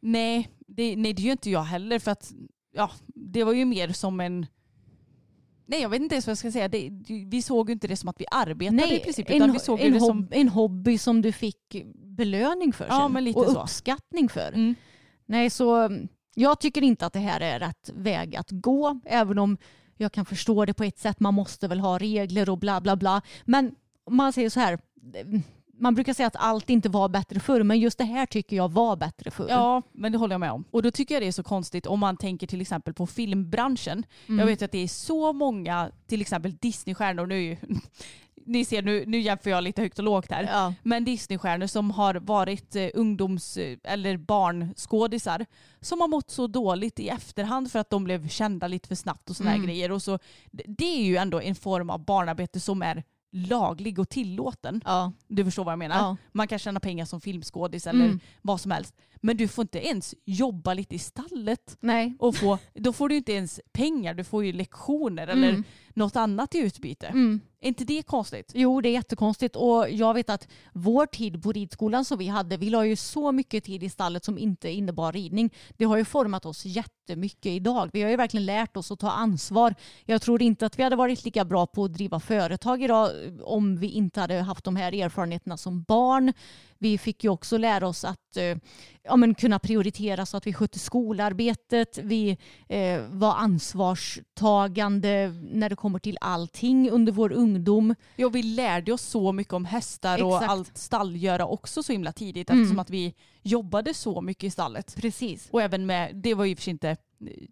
Nej det, nej, det gör inte jag heller för att ja, det var ju mer som en Nej jag vet inte ens vad jag ska säga. Det, vi såg ju inte det som att vi arbetade i princip utan en, vi såg en, det som... en hobby som du fick belöning för Ja, sen. och så. uppskattning för. Mm. Nej, så mm, jag tycker inte att det här är rätt väg att gå, även om jag kan förstå det på ett sätt. Man måste väl ha regler och bla bla bla. Men man säger så här, mm, man brukar säga att allt inte var bättre förr, men just det här tycker jag var bättre förr. Ja, men det håller jag med om. Och då tycker jag det är så konstigt om man tänker till exempel på filmbranschen. Mm. Jag vet att det är så många, till exempel Disneystjärnor, nu, ni ser nu, nu jämför jag lite högt och lågt här. Ja. Men Disneystjärnor som har varit eh, ungdoms eh, eller barnskådisar som har mått så dåligt i efterhand för att de blev kända lite för snabbt och sådana Mm. grejer. Och så, det är ju ändå en form av barnarbete som är laglig och tillåten. Ja. Du förstår vad jag menar? Ja. Man kan tjäna pengar som filmskådis eller Mm. vad som helst. Men du får inte ens jobba lite i stallet. Nej. Och få, då får du inte ens pengar, du får ju lektioner eller Mm. något annat i utbyte. Mm. Är inte det konstigt? Jo, det är jättekonstigt och jag vet att vår tid på ridskolan som vi hade, vi la ju så mycket tid i stallet som inte innebar ridning. Det har ju format oss jättemycket idag. Vi har ju verkligen lärt oss att ta ansvar. Jag tror inte att vi hade varit lika bra på att driva företag idag om vi inte hade haft de här erfarenheterna som barn. Vi fick ju också lära oss att eh, ja, men kunna prioritera så att vi skötte skolarbetet. Vi eh, var ansvarstagande när det kommer till allting under vår ungdom. Ja, vi lärde oss så mycket om hästar och Exakt. allt stallgöra också så himla tidigt Mm. eftersom att vi jobbade så mycket i stallet. Precis. Och även med, det var ju och för sig inte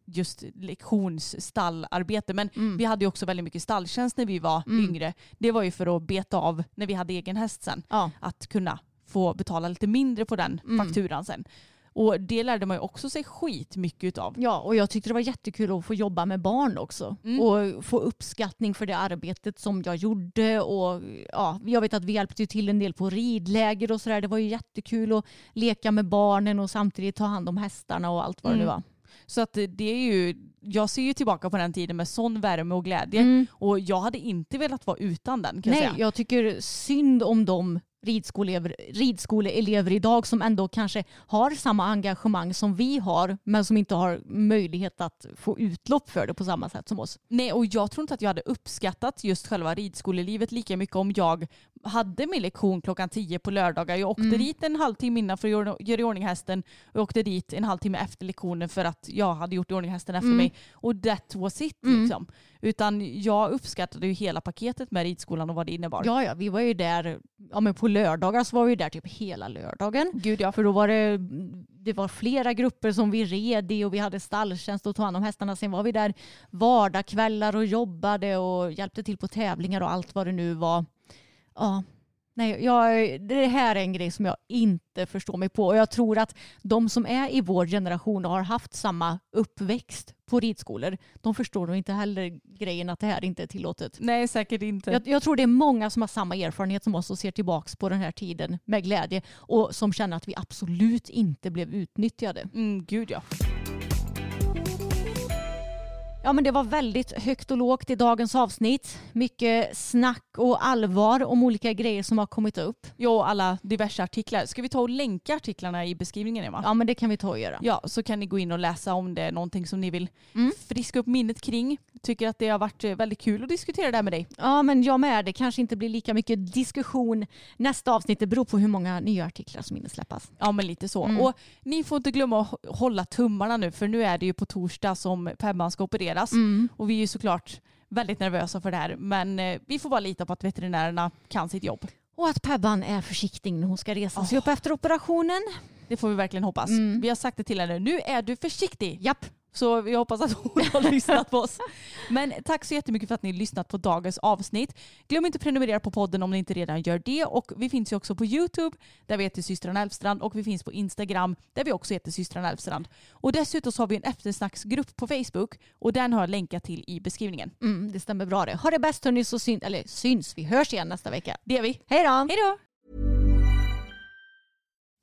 just lektionsstallarbete men Mm. vi hade ju också väldigt mycket stalltjänst när vi var Mm. yngre. Det var ju för att beta av när vi hade egen häst sen. Ja. Att kunna få betala lite mindre på den Mm. fakturan sen. Och det lärde man ju också sig skitmycket utav. Ja, och jag tyckte det var jättekul att få jobba med barn också. Mm. Och få uppskattning för det arbetet som jag gjorde. Och ja, jag vet att vi hjälpte till en del på ridläger och sådär. Det var ju jättekul att leka med barnen och samtidigt ta hand om hästarna och allt vad det nu Mm. var. Så att det är ju, jag ser ju tillbaka på den tiden med sån värme och glädje. Mm. Och jag hade inte velat vara utan den kan jag Nej, säga. jag tycker synd om de ridskoleelever, ridskoleelever idag som ändå kanske har samma engagemang som vi har men som inte har möjlighet att få utlopp för det på samma sätt som oss. Nej, och jag tror inte att jag hade uppskattat just själva ridskolelivet lika mycket om jag hade min lektion klockan 10 på lördagar. Jag åkte Mm. dit en halvtimme innan för att göra göra i ordning hästen och jag åkte dit en halvtimme efter lektionen för att jag hade gjort i ordning hästen efter Mm. mig. Och that was it Mm. liksom. Utan jag uppskattade ju hela paketet med ridskolan och vad det innebar. Ja, ja, vi var ju där, ja men på lördagar så var vi där typ hela lördagen. Gud ja. För då var det, det var flera grupper som vi red i och vi hade stalltjänst och tog hand om hästarna. Sen var vi där vardagskvällar och jobbade och hjälpte till på tävlingar och allt vad det nu var. Ja, nej, jag, det här är en grej som jag inte förstår mig på och jag tror att de som är i vår generation och har haft samma uppväxt på ridskolor, de förstår nog inte heller grejen att det här inte är tillåtet. Nej, säkert inte. Jag, jag tror det är många som har samma erfarenhet som oss och ser tillbaka på den här tiden med glädje och som känner att vi absolut inte blev utnyttjade. Mm, gud ja. Ja men det var väldigt högt och lågt i dagens avsnitt. Mycket snack och allvar om olika grejer som har kommit upp. Jo, och alla diverse artiklar. Ska vi ta och länka artiklarna i beskrivningen Emma? Ja men det kan vi ta och göra. Ja, så kan ni gå in och läsa om det är någonting som ni vill Mm. friska upp minnet kring. Tycker att det har varit eh, väldigt kul att diskutera det här med dig. Ja men jag med. Det kanske inte blir lika mycket diskussion nästa avsnitt. Det beror på hur många nya artiklar som hinner släppas. Ja, men lite så. Mm. Och ni får inte glömma att hå- hålla tummarna nu, för nu är det ju på torsdag som Pebban ska opereras. Mm. Och vi är ju såklart väldigt nervösa för det här, men eh, vi får bara lita på att veterinärerna kan sitt jobb. Och att Pebban är försiktig när hon ska resa sig Åh. upp efter operationen. Det får vi verkligen hoppas. Mm. Vi har sagt det till henne, nu är du försiktig. Japp. Så vi hoppas att hon har lyssnat på oss. Men tack så jättemycket för att ni har lyssnat på dagens avsnitt. Glöm inte att prenumerera på podden om ni inte redan gör det. Och vi finns ju också på YouTube där vi heter systrarna Elfstrand och vi finns på Instagram där vi också heter systrarna Elfstrand. Och dessutom så har vi en eftersnacksgrupp på Facebook och den har jag länkat till i beskrivningen. Mm, det stämmer bra det. Ha det bäst hörni så syns, eller syns, vi hörs igen nästa vecka. Det gör vi. Hej då! Hej då!